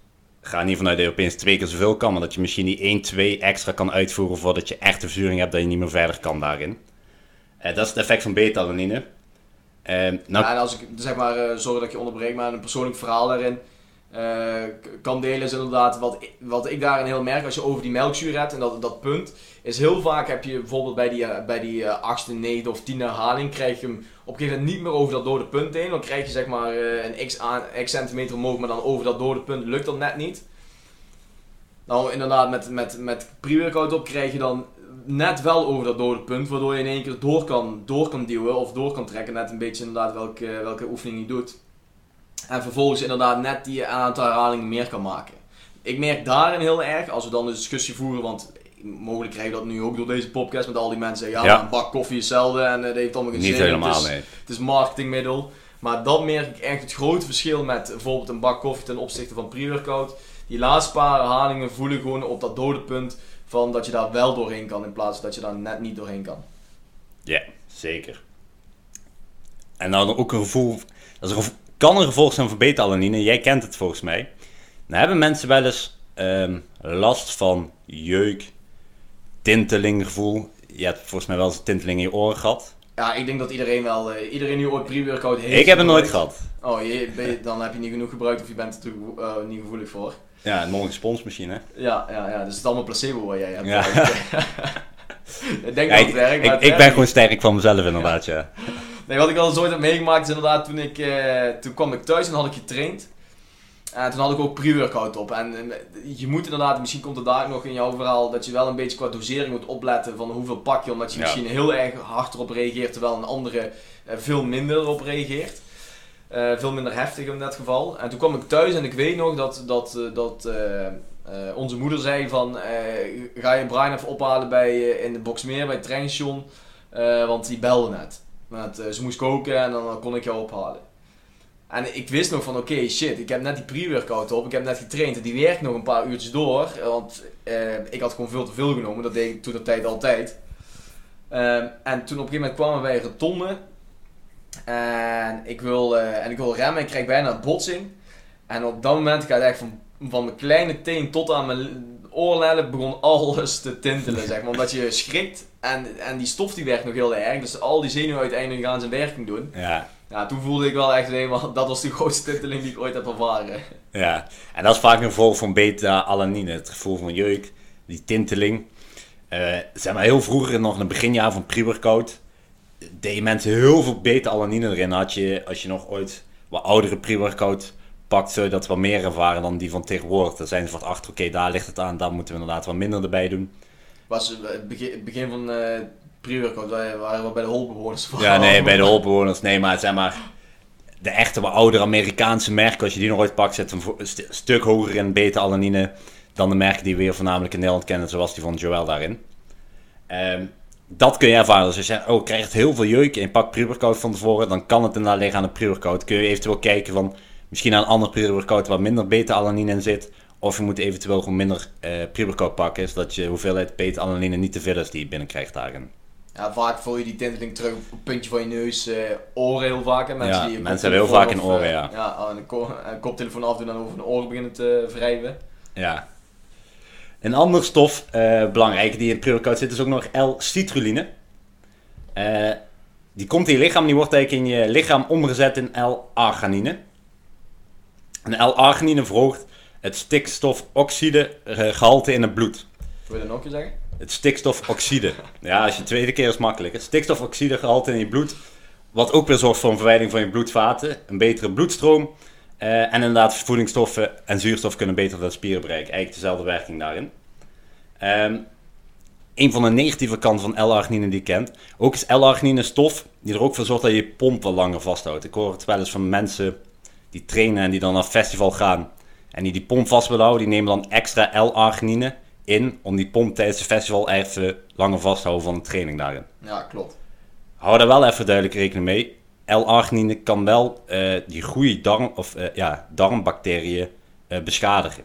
ga niet vanuit dat je opeens twee keer zoveel kan, maar dat je misschien die 1, 2 extra kan uitvoeren voordat je echt de verzuring hebt dat je niet meer verder kan daarin. Eh, dat is het effect van beta-alanine. Eh, nou, Ja, en als ik zeg maar, sorry dat ik je onderbreek, maar een persoonlijk verhaal daarin eh, kan delen is inderdaad wat, wat ik daarin heel merk als je over die melkzuur hebt en dat, dat punt is heel vaak heb je bijvoorbeeld bij die, eh, bij die eh, achtste, of tiende herhaling krijg je hem op een gegeven moment niet meer over dat dode punt heen. Dan krijg je zeg maar een x, aan, x centimeter omhoog, maar dan over dat dode punt lukt dat net niet. Nou inderdaad met, met, met pre-workout op krijg je dan net wel over dat dode punt, waardoor je in één keer door kan, door kan duwen of door kan trekken. Net een beetje inderdaad welke, welke oefening je doet. En vervolgens inderdaad net die aantal herhalingen meer kan maken. Ik merk daarin heel erg, als we dan een discussie voeren, want mogelijk krijg je dat nu ook door deze podcast met al die mensen ja, Ja. een bak koffie is hetzelfde en eh, dat heeft allemaal geen niet zin. helemaal, Het is, nee. het is marketingmiddel. Maar dat merk ik echt het grote verschil met bijvoorbeeld een bak koffie ten opzichte van pre-workout. Die laatste paar herhalingen voelen gewoon op dat dode punt van dat je daar wel doorheen kan in plaats van dat je daar net niet doorheen kan. Ja, zeker. En nou dan ook een gevoel, dat is een gevo- kan een gevolg zijn van beta-alanine. Jij kent het volgens mij. Dan hebben mensen wel eens ehm, last van jeuk, tintelinggevoel. Je hebt volgens mij wel eens een tinteling in je oren gehad. Ja, ik denk dat iedereen wel, eh, iedereen die ooit pre-workout heeft Ik heb het nooit gebruikt- gehad. Oh, je, ben je- dan heb je niet genoeg gebruikt of je bent er eh, niet gevoelig voor. Ja, een sponsmachine. Ja, ja, ja, dus het is allemaal placebo wat jij hebt. Ja. <laughs> ik denk Ja, dat het werkt, ik, ik ben gewoon sterk van mezelf inderdaad, ja. <laughs> Nee, wat ik al eens ooit heb meegemaakt is inderdaad toen ik, eh, toen kwam ik thuis en had ik getraind. En toen had ik ook pre-workout op. En je moet inderdaad, misschien komt het daar nog in jouw verhaal, dat je wel een beetje qua dosering moet opletten van hoeveel pak je. Omdat je Ja. misschien heel erg hard erop reageert, terwijl een andere eh, veel minder erop reageert. Eh, veel minder heftig in dat geval. En toen kwam ik thuis en ik weet nog dat, dat, dat onze moeder zei van, ga je Brian even ophalen bij, in de Boxmeer bij het treinstation. Want die belde net. Want, eh, ze moest koken en dan kon ik jou ophalen. En ik wist nog van oké shit, ik heb net die pre-workout op, ik heb net getraind en die werkt nog een paar uurtjes door. eh, Want eh, ik had gewoon veel te veel genomen, dat deed ik toen de tijd altijd. Ehm, en toen op een gegeven moment kwamen wij rotonde. En ik wil, eh, en ik wil remmen, ik krijg bijna een botsing. En op dat moment gaat echt van, van mijn kleine teen tot aan mijn oorlellen begon alles te tintelen, zeg maar. Omdat je schrikt en, en die stof die werkt nog heel erg. Dus al die zenuwen uiteindelijk gaan zijn werking doen. Ja, Ja, toen voelde ik wel echt helemaal, <laughs> dat was de grootste tinteling die ik ooit heb ervaren. Ja, en dat is vaak een gevolg van beta-alanine, het gevoel van jeuk, die tinteling. Uh, zeg maar, heel vroeger, nog in het beginjaar van pre-workout, deden mensen heel veel beta-alanine erin. Had je, als je nog ooit wat oudere pre-workout pakt, je dat wat meer ervaren dan die van tegenwoordig. Daar zijn ze wat achter, oké, daar ligt het aan, daar moeten we inderdaad wat minder erbij doen. Was het begin, van uh, pre-workout, waren we bij de holbewoners? Ja, nee, bij de holbewoners, nee, maar zeg maar de echte wat oudere Amerikaanse merken, als je die nog ooit pakt, zit een stuk hoger in beta-alanine dan de merken die we weer voornamelijk in Nederland kennen, zoals die van Joel daarin. Um, dat kun je ervaren. Dus als je oh, krijgt heel veel jeuk en je pakt pre-workout van tevoren, dan kan het inderdaad liggen aan de pre-workout. Kun je eventueel kijken van, misschien aan een ander pre-workout waar minder beta-alanine in zit. Of je moet eventueel gewoon minder uh, pakken, zodat je hoeveelheid beta-alanine niet te veel is die je binnenkrijgt daarin. Ja, vaak voel je die tinteling terug op het puntje van je neus, uh, oren heel vaak. Hè? Mensen, ja, die mensen hebben heel vaak in oren, ja. Ja, een, ko een koptelefoon afdoen en over een oren beginnen te wrijven. Ja, een andere stof, uh, belangrijk, die in pre-workout zit, is ook nog L-citrulline. Uh, die komt in je lichaam, die wordt eigenlijk in je lichaam omgezet in L-arginine. En L-arginine verhoogt het stikstofoxide-gehalte in het bloed. Wil je dat nog een zeggen? Het stikstofoxide. ja, als je tweede keer is makkelijk. Het stikstofoxide-gehalte in je bloed, wat ook weer zorgt voor een verwijding van je bloedvaten, een betere bloedstroom uh, en inderdaad, voedingsstoffen en zuurstof kunnen beter de spieren bereiken. Eigenlijk dezelfde werking daarin. Um, een van de negatieve kanten van L-arginine die je kent. Ook is L-arginine stof die er ook voor zorgt dat je je pomp wat langer vasthoudt. Ik hoor het wel eens van mensen die trainen en die dan naar festival gaan. En die die pomp vast willen houden, die nemen dan extra L-arginine in om die pomp tijdens het festival even langer vast te houden van de training daarin. Ja, klopt. Hou daar wel even duidelijk rekening mee. L-arginine kan wel uh, die goede darm, of, uh, ja, darmbacteriën uh, beschadigen.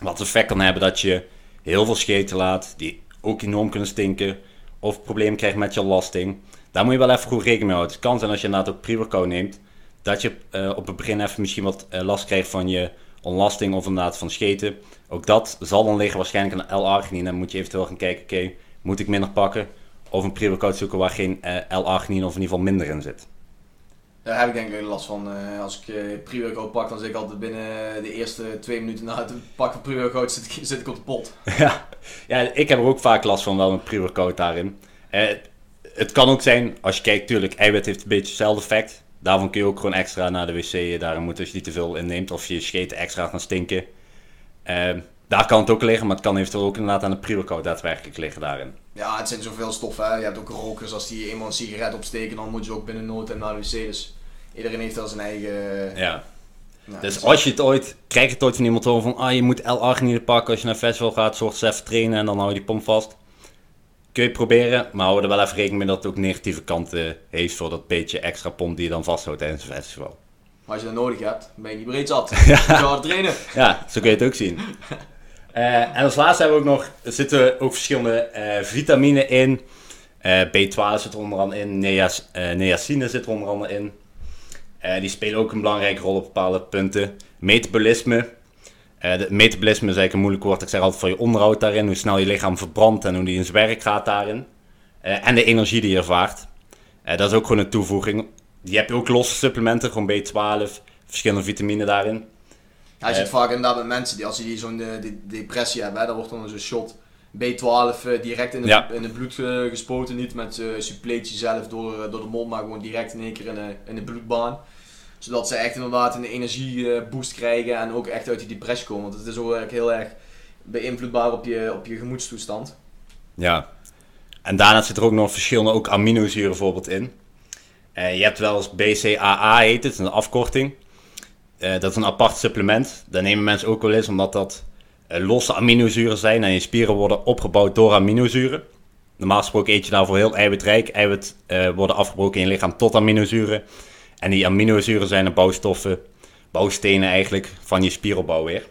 Wat effect kan hebben dat je heel veel scheten laat, die ook enorm kunnen stinken, of problemen krijgt met je lasting. Daar moet je wel even goed rekening mee houden. Het kan zijn als je inderdaad ook pre neemt, dat je op het begin even misschien wat last krijgt van je onlasting of inderdaad van scheten. Ook dat zal dan liggen waarschijnlijk aan L-arginine. Dan moet je eventueel gaan kijken, oké, moet ik minder pakken? of een pre-workout zoeken waar geen uh, L-arginine of in ieder geval minder in zit. Daar heb ik denk ik last van. Als ik pre-workout pak, dan zit ik altijd binnen de eerste twee minuten na het pakken van pre-workout zit, ik, <laughs> zit ik op de pot. <laughs> ja. ja, ik heb er ook vaak last van, wel een pre-workout daarin. het kan ook zijn, als je kijkt, tuurlijk, eiwit heeft een beetje hetzelfde effect. Daarvan kun je ook gewoon extra naar de wc daarin moeten als je niet te veel inneemt of je scheten extra gaan stinken. Daar kan het ook liggen, maar het kan eventueel ook inderdaad aan de pre-workout daadwerkelijk liggen daarin. Ja, het zijn zoveel stoffen. Hè. Je hebt ook rokers, als die eenmaal een sigaret opsteken, dan moet je ook binnen nood en naar de wc. Dus iedereen heeft wel zijn eigen... Ja. Nou, dus als je het ooit, krijg het ooit van iemand over van, ah je moet L-arginine pakken als je naar festival gaat, zorg eens even trainen en dan hou je die pomp vast. Kun je proberen, maar hou er wel even rekening mee dat het ook negatieve kanten heeft voor dat beetje extra pomp die je dan vasthoudt tijdens een festival. Maar als je dat nodig hebt, ben je niet breed zat. <laughs> ja. Je hard trainen. ja, zo kun je het ook zien. Uh, <laughs> en als laatste hebben we ook nog, er zitten ook verschillende uh, vitamine in. Uh, B12 zit er onder andere in, Neas, niacine zit er onder andere in. die spelen ook een belangrijke rol op bepaalde punten. Metabolisme. De metabolisme is eigenlijk een moeilijk woord. Ik zeg altijd voor je onderhoud daarin. Hoe snel je lichaam verbrandt en hoe die in zijn werk gaat daarin. en de energie die je ervaart. dat is ook gewoon een toevoeging. Die heb je ook losse supplementen, gewoon B12, verschillende vitamine daarin. Hij zit vaak inderdaad met mensen die als die zo'n de, de, depressie hebben, hè, dan wordt dan zo'n shot B12 uh, direct in, de, in het bloed uh, gespoten. Niet met uh, suppletie zelf door, door de mond, maar gewoon direct in één keer in de, in de bloedbaan. Zodat ze echt inderdaad een energieboost krijgen en ook echt uit die depressie komen. Want het is ook heel erg beïnvloedbaar op je, op je gemoedstoestand. Ja, en daarna zit er ook nog verschillende ook aminozuren bijvoorbeeld in. je hebt wel eens BCAA heet het, een afkorting. Uh, dat is een apart supplement. Dat nemen mensen ook wel eens omdat dat losse aminozuren zijn en je spieren worden opgebouwd door aminozuren. Normaal gesproken eet je daarvoor heel eiwitrijk. Eiwit worden afgebroken in je lichaam tot aminozuren. En die aminozuren zijn de bouwstoffen, bouwstenen eigenlijk van je spieropbouw weer.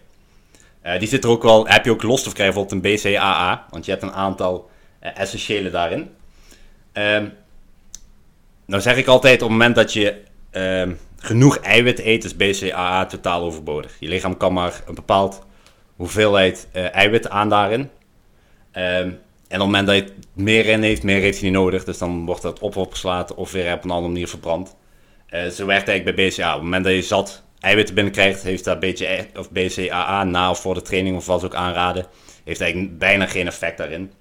die zit er ook wel, heb je ook los te krijgen, bijvoorbeeld een BCAA, want je hebt een aantal essentiële daarin. Ehm, nou zeg ik altijd, op het moment dat je ehm, genoeg eiwit eet, is BCAA totaal overbodig. Je lichaam kan maar een bepaald hoeveelheid uh, eiwit aan daarin. Um, en op het moment dat je meer in heeft, meer heeft hij niet nodig. Dus dan wordt dat op opgeslagen of weer op een andere manier verbrand. Eh, zo werkt eigenlijk bij BCA. Op het moment dat je zat eiwitten binnenkrijgt, heeft dat beetje, of BCAA na of voor de training of wat ook aanraden, heeft eigenlijk bijna geen effect daarin.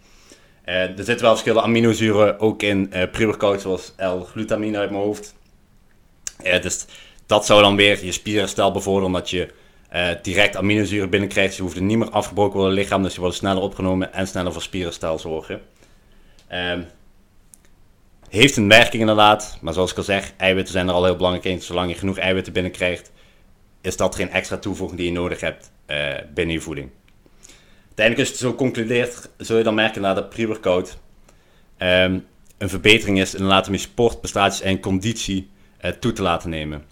Eh, er zitten wel verschillende aminozuren ook in uh, pre-workout, zoals L-glutamine uit mijn hoofd. dus dat zou dan weer je spierherstel bevorderen, omdat je direct aminozuren binnenkrijgt. Ze hoeven niet meer afgebroken worden het lichaam, dus ze worden sneller opgenomen en sneller voor spierherstel zorgen. Ehm, heeft een werking inderdaad, maar zoals ik al zeg, eiwitten zijn er al heel belangrijk in. Zolang je genoeg eiwitten binnenkrijgt, is dat geen extra toevoeging die je nodig hebt uh, binnen je voeding. Uiteindelijk is het zo concludeert, zul je dan merken na de pre-workout um, een verbetering is in laten je sportprestaties en conditie uh, toe te laten nemen.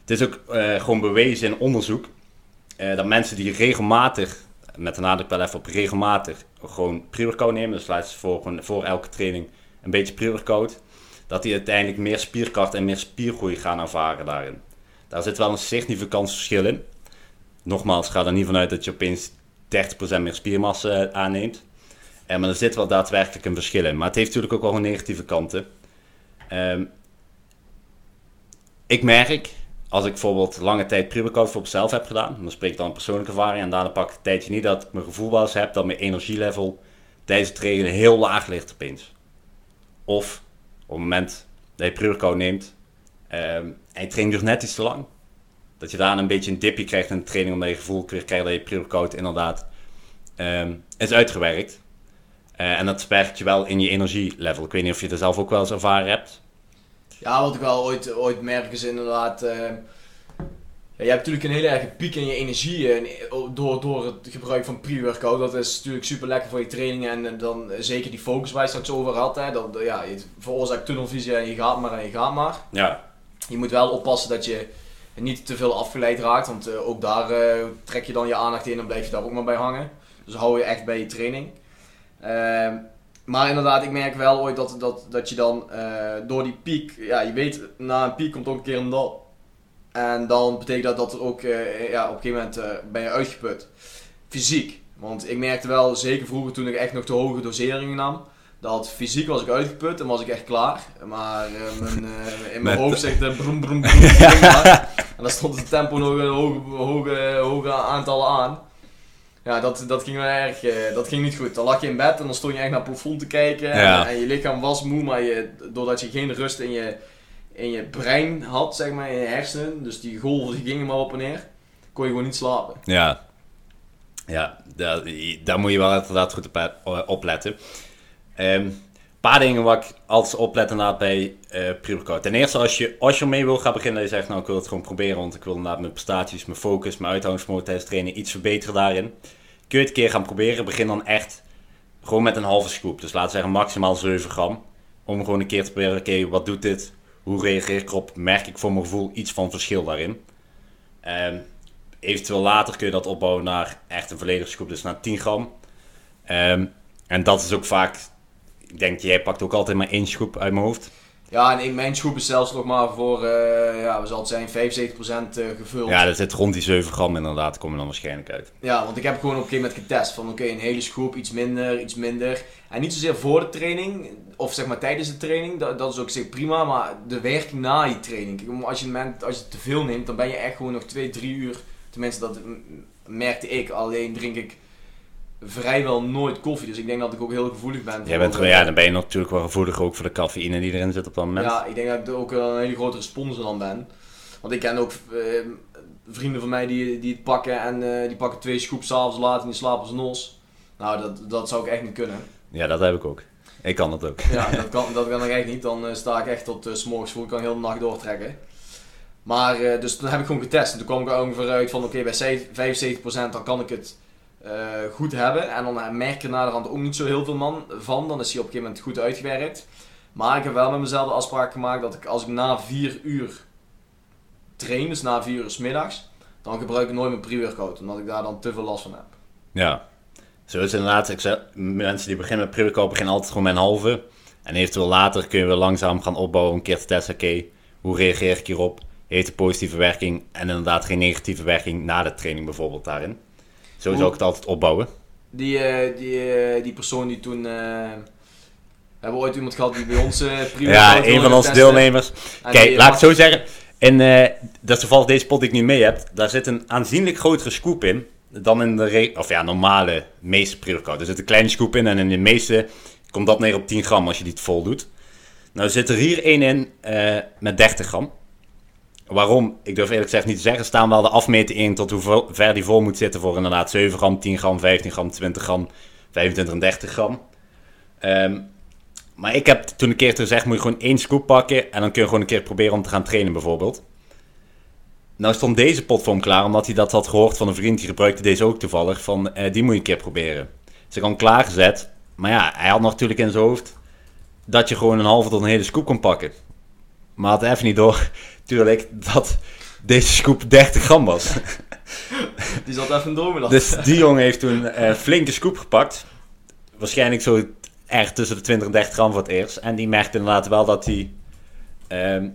Het is ook uh, gewoon bewezen in onderzoek dat mensen die regelmatig, met de nadruk wel even op regelmatig, gewoon pre-workout nemen, dus laat voor, voor elke training een beetje pre-workout, dat die uiteindelijk meer spierkracht en meer spiergroei gaan ervaren daarin. Daar zit wel een significant verschil in. Nogmaals, ga er niet vanuit dat je opeens 30% meer spiermassa eh, aanneemt. Eh, maar er zit wel daadwerkelijk een verschil in. Maar het heeft natuurlijk ook wel een negatieve kanten. Um, ik merk, als ik bijvoorbeeld lange tijd pre-workout voor mezelf heb gedaan, dan spreek ik dan een persoonlijke ervaring en daarna pak ik een tijdje niet dat ik mijn gevoel wel heb dat mijn energielevel tijdens het trainen heel laag ligt opeens. Of op het moment dat je pre-workout neemt, Um, en je training duurt net iets te lang. Dat je daar een beetje een dipje krijgt in de training, omdat je gevoel krijgt dat je pre-workout inderdaad um, is uitgewerkt. Uh, en dat werkt je wel in je energielevel. Ik weet niet of je dat zelf ook wel eens ervaren hebt. Ja, wat ik wel ooit, ooit merk is inderdaad... Uh, ja, je hebt natuurlijk een hele erge piek in je energie uh, door, door het gebruik van pre-workout. Dat is natuurlijk super lekker voor je trainingen en dan zeker die focus waar je straks over had. Hè, dat, ja, je veroorzaakt tunnelvisie en je gaat maar en je gaat maar. Ja. Je moet wel oppassen dat je niet te veel afgeleid raakt, want uh, ook daar uh, trek je dan je aandacht in en blijf je daar ook maar bij hangen. Dus hou je echt bij je training. Uh, maar inderdaad, ik merk wel ooit dat, dat, dat je dan door die piek, ja, je weet, na een piek komt ook een keer een dal. En dan betekent dat dat er ook, ja, op een gegeven moment ben je uitgeput. Fysiek. Want ik merkte wel, zeker vroeger toen ik echt nog te hoge doseringen nam, dat fysiek was ik uitgeput en was ik echt klaar. Maar uh, mijn, uh, <laughs> in mijn hoofd zegt het <laughs> broem broem broem. en dan stond het tempo nog een hoge, hoge, hoge aantallen aan. Ja, dat, dat ging wel erg, dat ging niet goed. Dan lag je in bed en dan stond je echt naar het plafond te kijken. Ja. En, en, je lichaam was moe, maar je, doordat je geen rust in je, in je brein had, zeg maar, in je hersenen. Dus die golven die gingen maar op en neer. Kon je gewoon niet slapen. Ja, ja daar, daar moet je wel inderdaad goed op, op letten. Um, paar dingen wat ik altijd oplet inderdaad bij uh. Ten eerste, als je, als je mee wil gaan beginnen, je zegt, nou ik wil het gewoon proberen, want ik wil inderdaad mijn prestaties, mijn focus, mijn uithoudingsvermogen tijdens trainen iets verbeteren daarin. Kun je het een keer gaan proberen, begin dan echt gewoon met een halve scoop. Dus laten we zeggen maximaal 7 gram. Om gewoon een keer te proberen, oké, wat doet dit? Hoe reageer ik erop? Merk ik voor mijn gevoel iets van verschil daarin? Um, eventueel later kun je dat opbouwen naar echt een volledige scoop, dus naar 10 gram. Um, en dat is ook vaak ik denk, jij pakt ook altijd maar één schroep uit mijn hoofd. Ja, en in mijn schroep is zelfs nog maar voor, uh, ja, we zal het zijn, 75% uh, gevuld. Ja, dat zit rond die 7 gram inderdaad, komen dan waarschijnlijk uit. Ja, want ik heb gewoon op een gegeven moment getest van oké, een hele schroep, iets minder, iets minder. En niet zozeer voor de training, of zeg maar tijdens de training, dat, dat is ook zeker prima, maar de werking na je training. Als je, als je te veel neemt, dan ben je echt gewoon nog 2, 3 uur, tenminste dat merkte ik, alleen drink ik vrijwel nooit koffie. Dus ik denk dat ik ook heel gevoelig ben. Jij bent, ja, dan ben je natuurlijk wel gevoelig ook voor de cafeïne die erin zit op dat moment. Ja, ik denk dat ik ook een hele grote sponsor dan ben. Want ik ken ook uh, vrienden van mij die, die het pakken en uh, die pakken twee scoops s'avonds laat en die slapen ze nos. Nou, dat, dat zou ik echt niet kunnen. Ja, dat heb ik ook. Ik kan dat ook. Ja, dat kan, dat kan ik echt niet. Dan uh, sta ik echt tot uh, s'morgens voor. Ik kan heel de nacht doortrekken. Maar, dus toen heb ik gewoon getest. En toen kwam ik er ongeveer uit van, oké, okay, bij 75% dan kan ik het uh, goed hebben. En dan merk je naderhand ook niet zo heel veel man van. Dan is hij op een gegeven moment goed uitgewerkt. Maar ik heb wel met mezelf de afspraak gemaakt dat ik als ik na 4 uur train, dus na 4 uur s middags, dan gebruik ik nooit mijn pre-workout. Omdat ik daar dan te veel last van heb. Ja, zo is inderdaad. Ik mensen die beginnen met pre-workout beginnen altijd gewoon met een halve. En eventueel later kun je weer langzaam gaan opbouwen. Een keer te testen, oké, hoe reageer ik hierop? Heeft een positieve werking en inderdaad geen negatieve werking na de training bijvoorbeeld daarin. Zo zou ik het altijd opbouwen. Die, uh, die, uh, die persoon die toen uh, We hebben ooit iemand gehad die bij ons uh, Ja, een van onze deelnemers. Kijk, laat ik zo zeggen. In, uh, dat is toevallig deze pot die ik niet mee heb. Daar zit een aanzienlijk grotere scoop in dan in de of ja, normale meeste pre-workout. Er zit een kleine scoop in en in de meeste komt dat neer op 10 gram als je die vol doet. Nou zit er hier één in uh, met 30 gram. Waarom? Ik durf eerlijk gezegd niet te zeggen. Staan wel de afmeten in tot hoe ver die vol moet zitten voor inderdaad 7 gram, 10 gram, 15 gram, 20 gram, 25 en 30 gram. Um, maar ik heb toen een keer gezegd, moet je gewoon één scoop pakken en dan kun je gewoon een keer proberen om te gaan trainen bijvoorbeeld. Nou stond deze pot voor hem klaar, omdat hij dat had gehoord van een vriend, die gebruikte deze ook toevallig, van eh, die moet je een keer proberen. Had hem klaargezet, maar ja, hij had natuurlijk in zijn hoofd dat je gewoon een halve tot een hele scoop kon pakken. Maar had even niet door, natuurlijk, dat deze scoop 30 gram was. <laughs> Die zat even door Dus die jongen heeft toen een uh, flinke scoop gepakt. Waarschijnlijk zo echt tussen de 20 en 30 gram voor het eerst. En die merkte inderdaad wel dat hij ehm,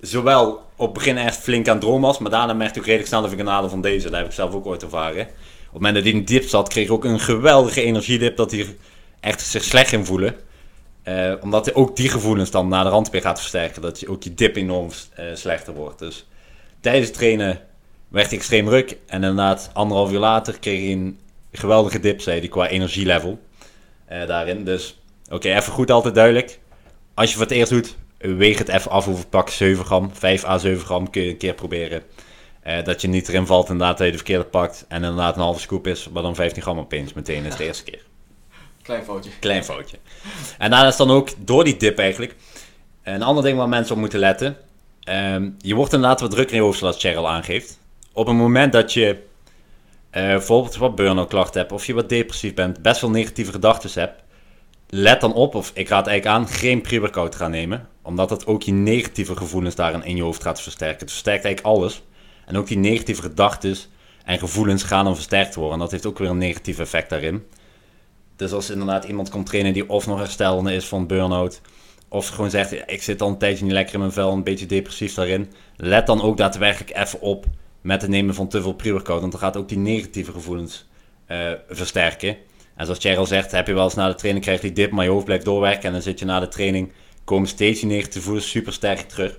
zowel op het begin echt flink aan het dromen was, maar daarna merkte hij ook redelijk snel de verganade van deze. Dat heb ik zelf ook ooit ervaren. Op het moment dat hij in een dip zat, kreeg hij ook een geweldige energiedip dat hij echt zich slecht ging voelen. Uh, omdat hij ook die gevoelens dan naar de rand weer gaat versterken. Dat je ook je dip enorm uh, slechter wordt. Dus tijdens het trainen werd hij extreem ruk. En inderdaad, anderhalf uur later kreeg hij een geweldige dip, zei hij, qua energielevel. Uh, daarin. Dus oké, even goed altijd duidelijk. Als je voor het eerst doet, weeg het even af hoeveel pak 7 gram. 5 à 7 gram kun je een keer proberen. Uh, dat je niet erin valt inderdaad dat je de verkeerde pakt. En inderdaad een halve scoop is, maar dan 15 gram opeens meteen is de eerste keer. Klein foutje. Klein foutje. En daarna is dan ook door die dip eigenlijk. Een ander ding waar mensen op moeten letten. Um, je wordt inderdaad wat drukker in je hoofd, zoals Cheryl aangeeft. Op het moment dat je uh, bijvoorbeeld wat burn-out klachten hebt, of je wat depressief bent, best wel negatieve gedachten hebt, let dan op, of ik raad eigenlijk aan, geen pre-workout gaan nemen. Omdat dat ook je negatieve gevoelens daarin in je hoofd gaat versterken. Het versterkt eigenlijk alles. En ook die negatieve gedachten en gevoelens gaan dan versterkt worden. En dat heeft ook weer een negatief effect daarin. Dus als inderdaad iemand komt trainen die of nog herstelende is van burn-out, of gewoon zegt, ik zit al een tijdje niet lekker in mijn vel, een beetje depressief daarin. Let dan ook daadwerkelijk even op met het nemen van te veel pre-workout. Want dan gaat ook die negatieve gevoelens uh, versterken. En zoals Cheryl zegt, heb je wel eens na de training krijgt die dip, maar je hoofd blijft doorwerken. En dan zit je na de training, komen steeds die negatieve gevoelens super sterk terug.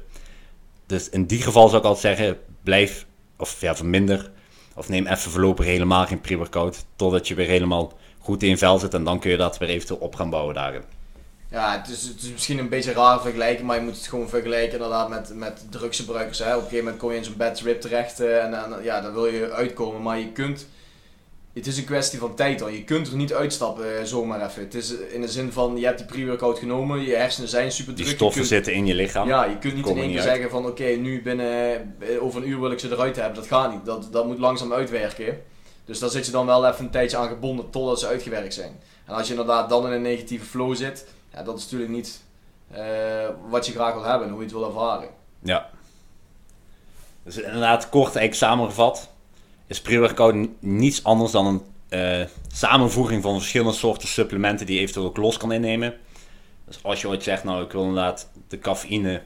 Dus in die geval zou ik altijd zeggen, blijf, of ja, verminder. Of neem even voorlopig helemaal geen pre-workout. Totdat je weer helemaal goed in vel zit. En dan kun je dat weer eventueel op gaan bouwen daarin. Ja, het is, het is misschien een beetje raar vergelijken, maar je moet het gewoon vergelijken inderdaad met, met drugsgebruikers. Hè. Op een gegeven moment kom je in zo'n bad trip terecht uh, en, en, ja, daar wil je uitkomen, maar je kunt... Het is een kwestie van tijd al. Je kunt er niet uitstappen uh, zomaar even. Het is in de zin van, je hebt die pre-workout genomen, je hersenen zijn super druk. Die stoffen zitten in je lichaam. Ja, je kunt niet in één keer zeggen van, oké, nu binnen, eh, over een uur wil ik ze eruit hebben. Dat gaat niet. Dat, dat moet langzaam uitwerken. Dus daar zit je dan wel even een tijdje aan gebonden totdat ze uitgewerkt zijn. En als je inderdaad dan in een negatieve flow zit, ja, dat is natuurlijk niet uh, wat je graag wil hebben en hoe je het wil ervaren. Ja. Dus inderdaad, kort eigenlijk samengevat, is pre-workout niets anders dan een uh, samenvoeging van verschillende soorten supplementen die je eventueel ook los kan innemen. Dus als je ooit zegt, nou ik wil inderdaad de cafeïne,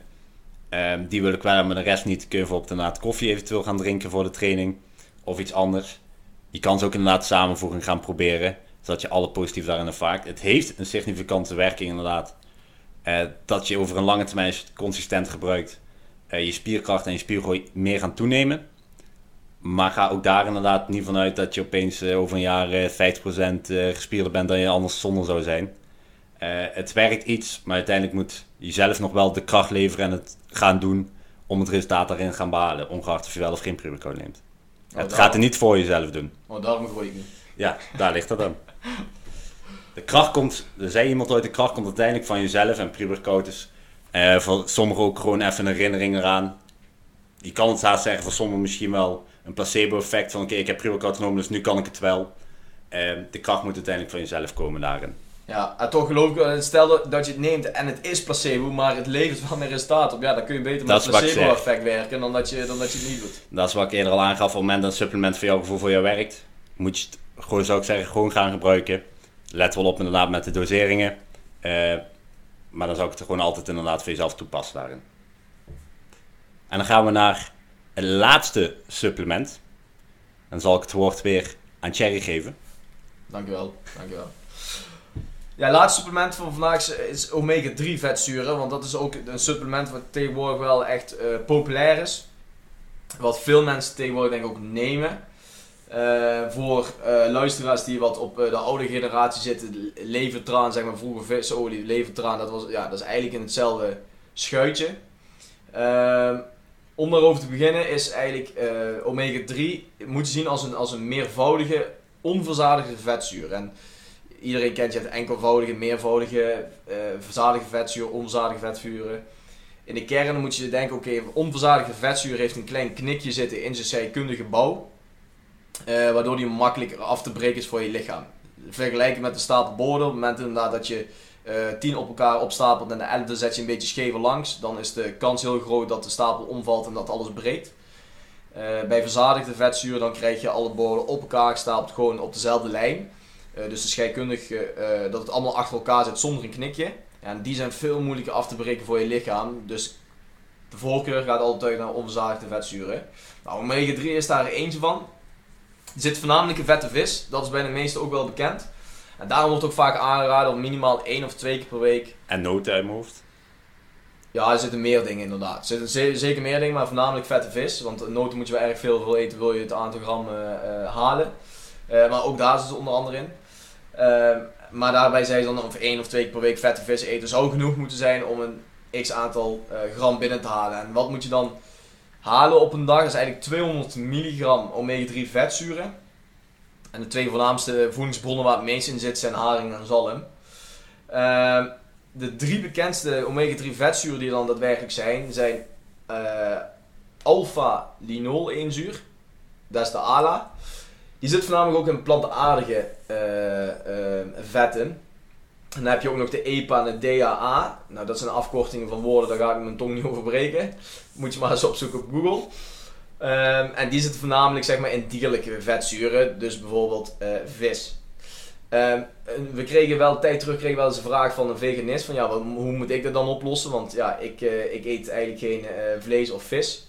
uh, die wil ik wel, maar de rest niet, kun je bijvoorbeeld inderdaad koffie eventueel gaan drinken voor de training of iets anders. Je kan ze ook inderdaad samenvoeging gaan proberen zodat je alle positief daarin ervaart. Het heeft een significante werking inderdaad. Uh, dat je over een lange termijn consistent gebruikt, uh, je spierkracht en je spiergroei meer gaan toenemen. Maar ga ook daar inderdaad niet vanuit dat je opeens uh, over een jaar 50% gespierder bent dan je anders zonder zou zijn. het werkt iets, maar uiteindelijk moet je zelf nog wel de kracht leveren en het gaan doen om het resultaat daarin gaan behalen. Ongeacht of je wel of geen pre neemt. Oh, het gaat er niet voor jezelf doen. Oh, daarom groei ik niet. Ja, daar ligt dat dan. De kracht komt, er zei iemand ooit, de kracht komt uiteindelijk van jezelf en pre-workout is uh, voor sommigen ook gewoon even een herinnering eraan. Je kan het haast zeggen, voor sommigen misschien wel een placebo-effect van oké, ik heb pre-workout genomen, dus nu kan ik het wel. Uh, de kracht moet uiteindelijk van jezelf komen daarin. Ja, en toch geloof ik, stel dat je het neemt en het is placebo, maar het levert wel meer resultaat op. Ja, dan kun je beter met placebo-effect werken dan dat, je, dan dat je het niet doet. Dat is wat ik eerder al aangaf, op het moment dat een supplement voor jouw gevoel voor jou werkt, moet je het gewoon zou ik zeggen, gewoon gaan gebruiken. Let wel op inderdaad met de doseringen. Uh, maar dan zou ik het gewoon altijd inderdaad voor jezelf toepassen daarin. En dan gaan we naar het laatste supplement. Dan zal ik het woord weer aan Thierry geven. Dankjewel, dankjewel. Ja, laatste supplement van vandaag is omega-3 vetzuren. Want dat is ook een supplement wat tegenwoordig wel echt uh, populair is. Wat veel mensen tegenwoordig denk ik ook nemen. Uh, voor uh, luisteraars die wat op de oude generatie zitten, levertraan, zeg maar vroeger visolie, levertraan, dat, was, ja, dat is eigenlijk in hetzelfde schuitje. Om daarover te beginnen is eigenlijk omega-3 moet zien als een, als een meervoudige, onverzadigde vetzuur. En iedereen kent je het enkelvoudige, meervoudige, uh, verzadigde vetzuur, onverzadigde vetvuren. In de kern moet je denken, oké, okay, onverzadigde vetzuur heeft een klein knikje zitten in zijn zijkundige bouw. Uh, waardoor die makkelijker af te breken is voor je lichaam. Vergelijken met de stapel borden, op het moment inderdaad dat je tien op elkaar opstapelt en de elfde zet je een beetje schever langs, dan is de kans heel groot dat de stapel omvalt en dat alles breekt. bij verzadigde vetzuur dan krijg je alle borden op elkaar gestapeld gewoon op dezelfde lijn. Uh, dus de scheikundig uh, dat het allemaal achter elkaar zit zonder een knikje. En die zijn veel moeilijker af te breken voor je lichaam. Dus de voorkeur gaat altijd naar onverzadigde vetzuren. Nou, omega 3 is daar eentje van. Er zit voornamelijk in vette vis. Dat is bij de meesten ook wel bekend. En daarom wordt ook vaak aangeraden om minimaal één of twee keer per week. En noten uit mijn hoofd? Ja, er zitten meer dingen inderdaad. Er zitten zeker meer dingen, maar voornamelijk vette vis. Want noten moet je wel erg veel voor eten, wil je het aantal gram uh, halen. maar ook daar zit het onder andere in. Ehm, maar daarbij zei ze dan of één of twee keer per week vette vis eten zou genoeg moeten zijn om een x aantal gram binnen te halen. En wat moet je dan halen op een dag? Dat is eigenlijk 200 milligram omega-3 vetzuren. En de twee voornaamste voedingsbronnen waar het meest in zit zijn haring en zalm. Uh, de drie bekendste omega-3 vetzuren die dan daadwerkelijk zijn, zijn uh, alpha-linol-eenzuur. Dat is de ALA. Die zit voornamelijk ook in plantaardige uh, vetten. En dan heb je ook nog de EPA en de DAA. Nou, dat zijn afkortingen van woorden, daar ga ik mijn tong niet over breken. Moet je maar eens opzoeken op Google. Um, en die zitten voornamelijk zeg maar, in dierlijke vetzuren, dus bijvoorbeeld uh, vis. Um, we kregen wel, tijd terug kregen we wel eens een vraag van een veganist, van ja, hoe moet ik dat dan oplossen? Want ja, ik, uh, ik eet eigenlijk geen uh, vlees of vis.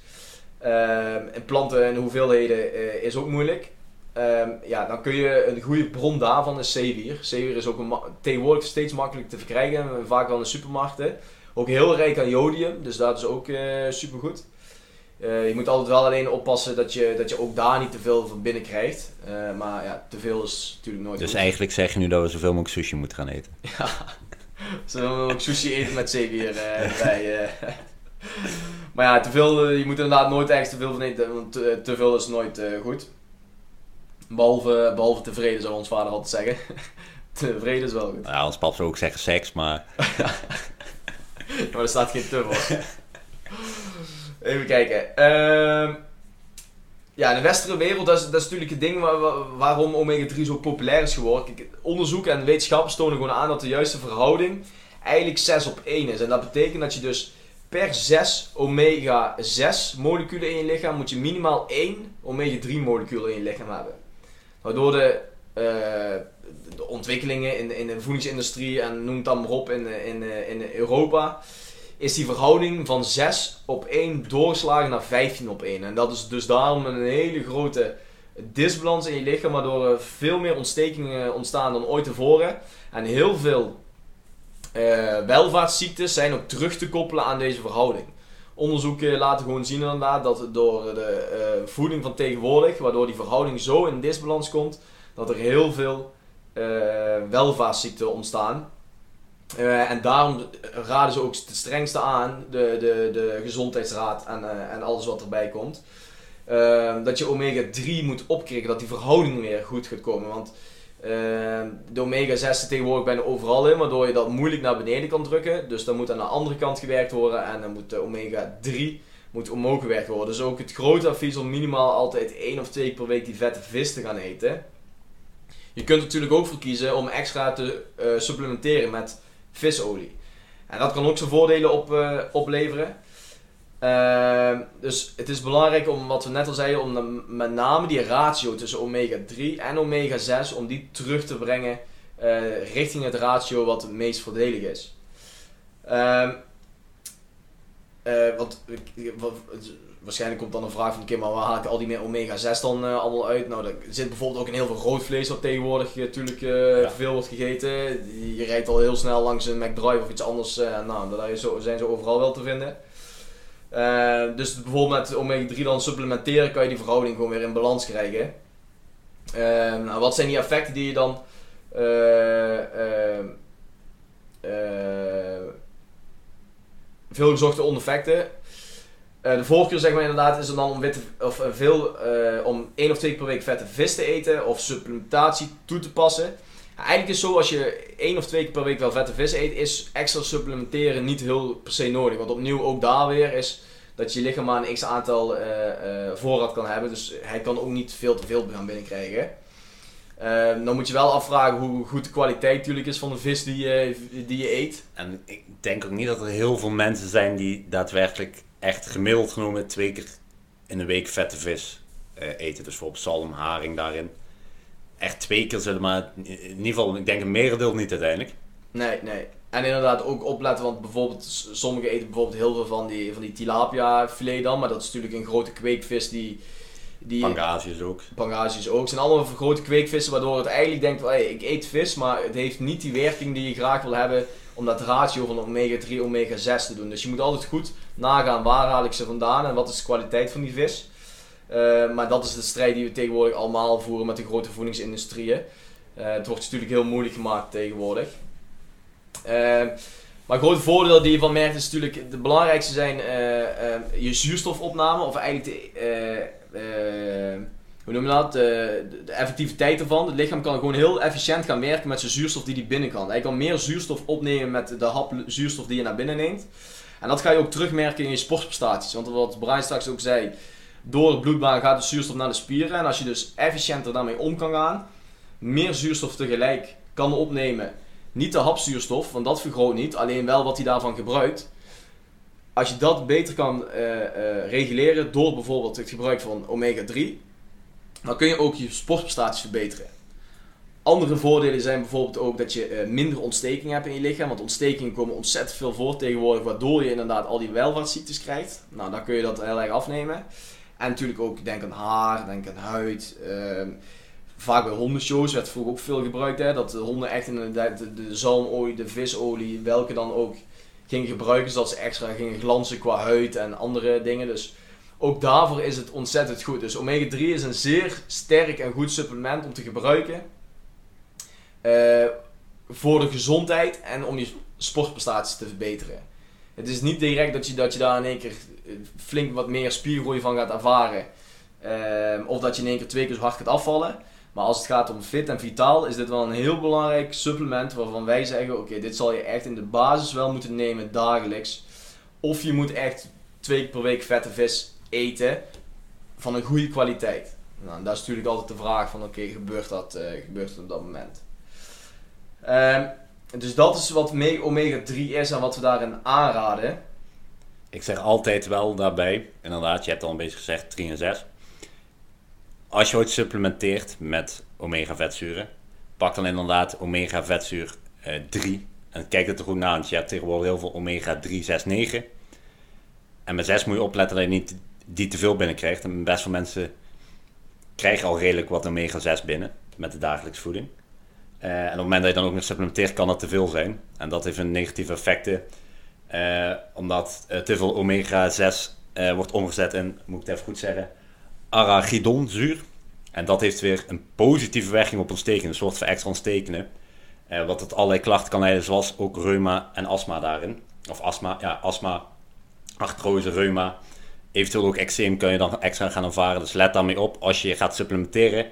Um, en planten en hoeveelheden is ook moeilijk. Ja, dan kun je een goede bron daarvan is zeewier. Zeewier is ook een tegenwoordig steeds makkelijk te verkrijgen, vaak wel in de supermarkten. Ook heel rijk aan jodium, dus dat is ook uh, supergoed. Uh, je moet altijd wel alleen oppassen dat je, dat je ook daar niet te veel van binnen krijgt. Uh, maar ja, te veel is natuurlijk nooit Dus goed. eigenlijk zeg je nu dat we zoveel mogelijk sushi moeten gaan eten? <laughs> Ja, zoveel mogelijk sushi eten met zeewier bij. <laughs> maar ja, te veel, je moet inderdaad nooit ergens te veel van eten, want te, te veel is nooit goed. Behalve, behalve tevreden zou ons vader altijd zeggen. <laughs> tevreden is wel goed. Ja, ons pap zou ook zeggen seks, maar... ja, maar er staat geen te voor. Even kijken. Uh, ja, in de westerse wereld, dat is, dat natuurlijk het ding waar, waarom omega-3 zo populair is geworden. Kijk, onderzoek en wetenschappers tonen gewoon aan dat de juiste verhouding eigenlijk 6 op 1 is. En dat betekent dat je dus per 6 omega-6 moleculen in je lichaam moet je minimaal 1 omega-3 molecuul in je lichaam hebben. Waardoor de, uh, de ontwikkelingen in, in de voedingsindustrie en noem het dan maar op in, in, in Europa, is die verhouding van 6 op 1 doorgeslagen naar 15 op 1. En dat is dus daarom een hele grote disbalans in je lichaam, waardoor veel meer ontstekingen ontstaan dan ooit tevoren. En heel veel uh, welvaartsziektes zijn ook terug te koppelen aan deze verhouding. Onderzoeken laten gewoon zien inderdaad dat door de uh, voeding van tegenwoordig, waardoor die verhouding zo in disbalans komt, dat er heel veel uh, welvaartsziekten ontstaan. Uh, en daarom raden ze ook het strengste aan, de, de, de gezondheidsraad en, en alles wat erbij komt. dat je omega-3 moet opkrikken, dat die verhouding weer goed gaat komen. Want de omega-6 zit tegenwoordig bijna overal in, waardoor je dat moeilijk naar beneden kan drukken. Dus dan moet aan de andere kant gewerkt worden en dan moet de omega-3 moet omhoog gewerkt worden. Dus ook het grote advies om minimaal altijd één of twee keer per week die vette vis te gaan eten. Je kunt natuurlijk ook voor kiezen om extra te uh, supplementeren met visolie. En dat kan ook zijn voordelen op, uh, opleveren. Uh, dus het is belangrijk om, wat we net al zeiden, om met name die ratio tussen omega-3 en omega-6, om die terug te brengen uh, richting het ratio wat het meest voordelig is. Uh, wat- waarschijnlijk komt dan een vraag van Kim, maar waar haal ik al die omega 6 dan eh, allemaal uit? Nou, er zit bijvoorbeeld ook in heel veel rood vlees wat tegenwoordig natuurlijk eh, Ja. veel wordt gegeten. Je rijdt al heel snel langs een McDrive of iets anders. nou, daar zo- zijn ze overal wel te vinden. Dus bijvoorbeeld met omega 3 dan supplementeren kan je die verhouding gewoon weer in balans krijgen. Nou, wat zijn die effecten die je dan veel gezochte ondeffecten. Eh de voorkeur zeg maar inderdaad is er dan om, witte, of, eh, veel, eh, om één of twee keer per week vette vis te eten of supplementatie toe te passen. Eigenlijk is zo als je één of twee keer per week wel vette vis eet, is extra supplementeren niet heel per se nodig. Want opnieuw ook daar weer is dat je lichaam maar een x aantal voorraad kan hebben. Dus hij kan ook niet veel te veel gaan binnenkrijgen. Eh, dan moet je wel afvragen hoe goed de kwaliteit natuurlijk is van de vis die je, die je eet. En ik denk ook niet dat er heel veel mensen zijn die daadwerkelijk echt gemiddeld genomen twee keer in de week vette vis eh, eten. Dus bijvoorbeeld zalm, haring daarin. Echt twee keer zullen maar, in ieder geval, ik denk een merendeel niet uiteindelijk. Nee, nee. En inderdaad ook opletten, want bijvoorbeeld sommigen eten bijvoorbeeld heel veel van die, van die tilapia filet dan, maar dat is natuurlijk een grote kweekvis die... die Pangasius ook. Pangasius ook. Het zijn allemaal grote kweekvissen waardoor het eigenlijk denkt, van, hey, ik eet vis, maar het heeft niet die werking die je graag wil hebben om dat ratio van omega 3, omega 6 te doen. Dus je moet altijd goed nagaan waar haal ik ze vandaan en wat is de kwaliteit van die vis. Eh, maar dat is de strijd die we tegenwoordig allemaal voeren met de grote voedingsindustrieën. Eh, het wordt natuurlijk heel moeilijk gemaakt tegenwoordig. Eh, maar grote voordeel die je van merkt is natuurlijk, de belangrijkste zijn eh, eh, je zuurstofopname, of eigenlijk de, eh, hoe noem je dat, de, effectiviteit ervan. Het lichaam kan gewoon heel efficiënt gaan werken met zijn zuurstof die hij binnen kan. Hij kan meer zuurstof opnemen met de hap zuurstof die je naar binnen neemt. En dat ga je ook terugmerken in je sportprestaties. Want wat Brian straks ook zei, door de bloedbaan gaat de zuurstof naar de spieren. En als je dus efficiënter daarmee om kan gaan, meer zuurstof tegelijk kan opnemen. Niet de hapzuurstof, want dat vergroot niet, alleen wel wat hij daarvan gebruikt. Als je dat beter kan eh, eh, reguleren door bijvoorbeeld het gebruik van omega 3, dan kun je ook je sportprestaties verbeteren. Andere voordelen zijn bijvoorbeeld ook dat je eh, minder ontsteking hebt in je lichaam. Want ontstekingen komen ontzettend veel voor tegenwoordig, waardoor je inderdaad al die welvaartsziektes krijgt. Nou, dan kun je dat heel erg afnemen. En natuurlijk ook, denk aan haar, denk aan huid. ehm, vaak bij hondenshows werd vroeger ook veel gebruikt. Hè, dat de honden echt inderdaad de, de zalmolie, de visolie, welke dan ook gingen gebruiken. Zodat ze extra gingen glanzen qua huid en andere dingen. Dus ook daarvoor is het ontzettend goed. Dus omega 3 is een zeer sterk en goed supplement om te gebruiken. eh, voor de gezondheid en om je sportprestaties te verbeteren. Het is niet direct dat je, dat je daar in één keer eh, flink wat meer spiergroei van gaat ervaren. Ehm, of dat je in één keer twee keer zo hard gaat afvallen. Maar als het gaat om fit en vitaal, is dit wel een heel belangrijk supplement waarvan wij zeggen: oké, dit zal je echt in de basis wel moeten nemen dagelijks. Of je moet echt twee keer per week vette vis eten van een goede kwaliteit. Nou, en dat is natuurlijk altijd de vraag van oké, gebeurt, dat, eh, gebeurt dat op dat moment? Ehm, dus dat is wat me- omega 3 is en wat we daarin aanraden. Ik zeg altijd wel daarbij, inderdaad, je hebt al een beetje gezegd 3 en 6. Als je ooit supplementeert met omega vetzuren, pak dan inderdaad omega vetzuur eh, 3. En kijk het er goed naar, want je hebt tegenwoordig heel veel omega 3, 6, 9. En met 6 moet je opletten dat je niet die te veel binnenkrijgt. En best veel mensen krijgen al redelijk wat omega 6 binnen met de dagelijkse voeding. Eh, en op het moment dat je dan ook nog supplementeert, kan dat te veel zijn. En dat heeft een negatieve effecten. Eh, omdat te veel omega-6 eh, wordt omgezet in, moet ik het even goed zeggen, arachidonzuur. En dat heeft weer een positieve werking op ontsteking, een soort van extra ontstekenen. Eh, wat tot allerlei klachten kan leiden, zoals ook reuma en astma daarin. Of astma, ja, astma, artrose, reuma. Eventueel ook eczeem kun je dan extra gaan ervaren. Dus let daarmee op als je gaat supplementeren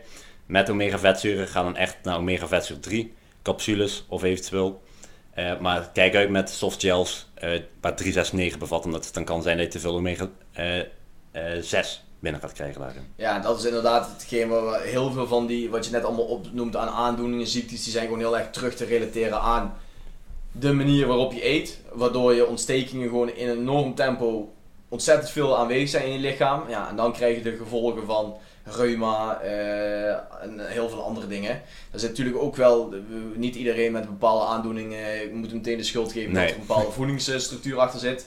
met omega-vetzuren. Ga dan echt naar omega-vetzuur 3 capsules of eventueel eh, maar kijk uit met softgels eh waar 369 bevat, omdat het dan kan zijn dat je te veel omega eh, eh, 6 binnen gaat krijgen daarin. Ja, dat is inderdaad hetgeen waar heel veel van die, wat je net allemaal opnoemt aan aandoeningen, ziektes, die zijn gewoon heel erg terug te relateren aan de manier waarop je eet. Waardoor je ontstekingen gewoon in een enorm tempo ontzettend veel aanwezig zijn in je lichaam. Ja, en dan krijg je de gevolgen van reuma eh, en heel veel andere dingen. Er zit natuurlijk ook wel, we- niet iedereen met bepaalde aandoening eh, moet meteen de schuld geven dat er een bepaalde voedingsstructuur achter zit.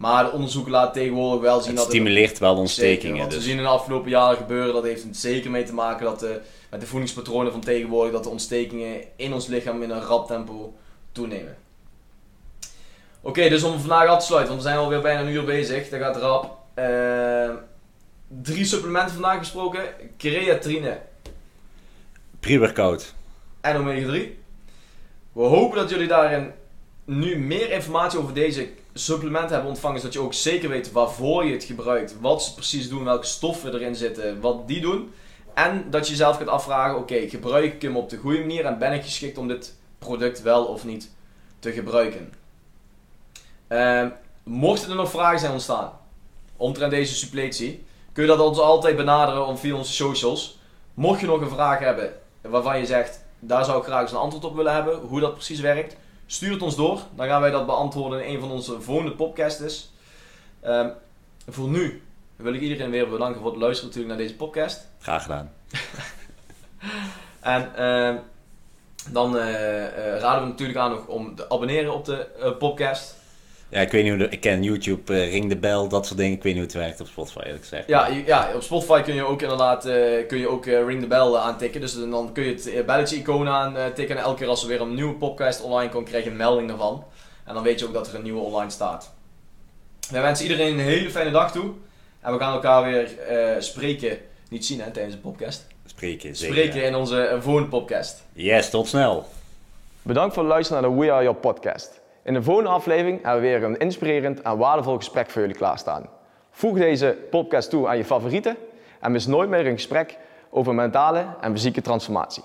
Maar de onderzoeken laten tegenwoordig wel zien Het dat het stimuleert wel de Zeker, ontstekingen. want we Dus. zien in de afgelopen jaren gebeuren, dat heeft er zeker mee te maken dat de, met de voedingspatronen van tegenwoordig, dat de ontstekingen in ons lichaam in een rap tempo toenemen. Oké, dus om vandaag af te sluiten, want we zijn alweer bijna een uur bezig, dat gaat rap. Eh, drie supplementen vandaag besproken, creatine Pre-workout. en omega 3. We hopen dat jullie daarin nu meer informatie over deze supplementen hebben ontvangen, zodat je ook zeker weet waarvoor je het gebruikt, wat ze precies doen, welke stoffen erin zitten, wat die doen. En dat je jezelf gaat afvragen, oké, gebruik ik hem op de goede manier en ben ik geschikt om dit product wel of niet te gebruiken. Ehm, mochten er nog vragen zijn ontstaan omtrent deze suppletie, kun je dat ons altijd benaderen via onze socials. Mocht je nog een vraag hebben waarvan je zegt, daar zou ik graag eens een antwoord op willen hebben, hoe dat precies werkt, stuur het ons door. Dan gaan wij dat beantwoorden in een van onze volgende podcasts. Ehm, voor nu wil ik iedereen weer bedanken voor het luisteren natuurlijk naar deze podcast. Graag gedaan. <laughs> En ehm, dan eh, eh, raden we natuurlijk aan nog om te abonneren op de eh, podcast. Ja, ik weet niet hoe de, ik ken YouTube, eh, ring de bel, dat soort dingen. Ik weet niet hoe het werkt op Spotify, eerlijk gezegd. Ja, ja, op Spotify kun je ook inderdaad eh, kun je ook, eh, ring bell eh, aantikken. Dus dan kun je het belletje-icoon aantikken. En elke keer als er weer een nieuwe podcast online komt, krijg je een melding daarvan. En dan weet je ook dat er een nieuwe online staat. Wij wensen iedereen een hele fijne dag toe. En we gaan elkaar weer eh, spreken, niet zien hè, tijdens de podcast. Spreken, zeker. Spreken in onze volgende podcast. Yes, tot snel. Bedankt voor het luisteren naar de We Are Your podcast. In de volgende aflevering hebben we weer een inspirerend en waardevol gesprek voor jullie klaarstaan. Voeg deze podcast toe aan je favorieten en mis nooit meer een gesprek over mentale en fysieke transformatie.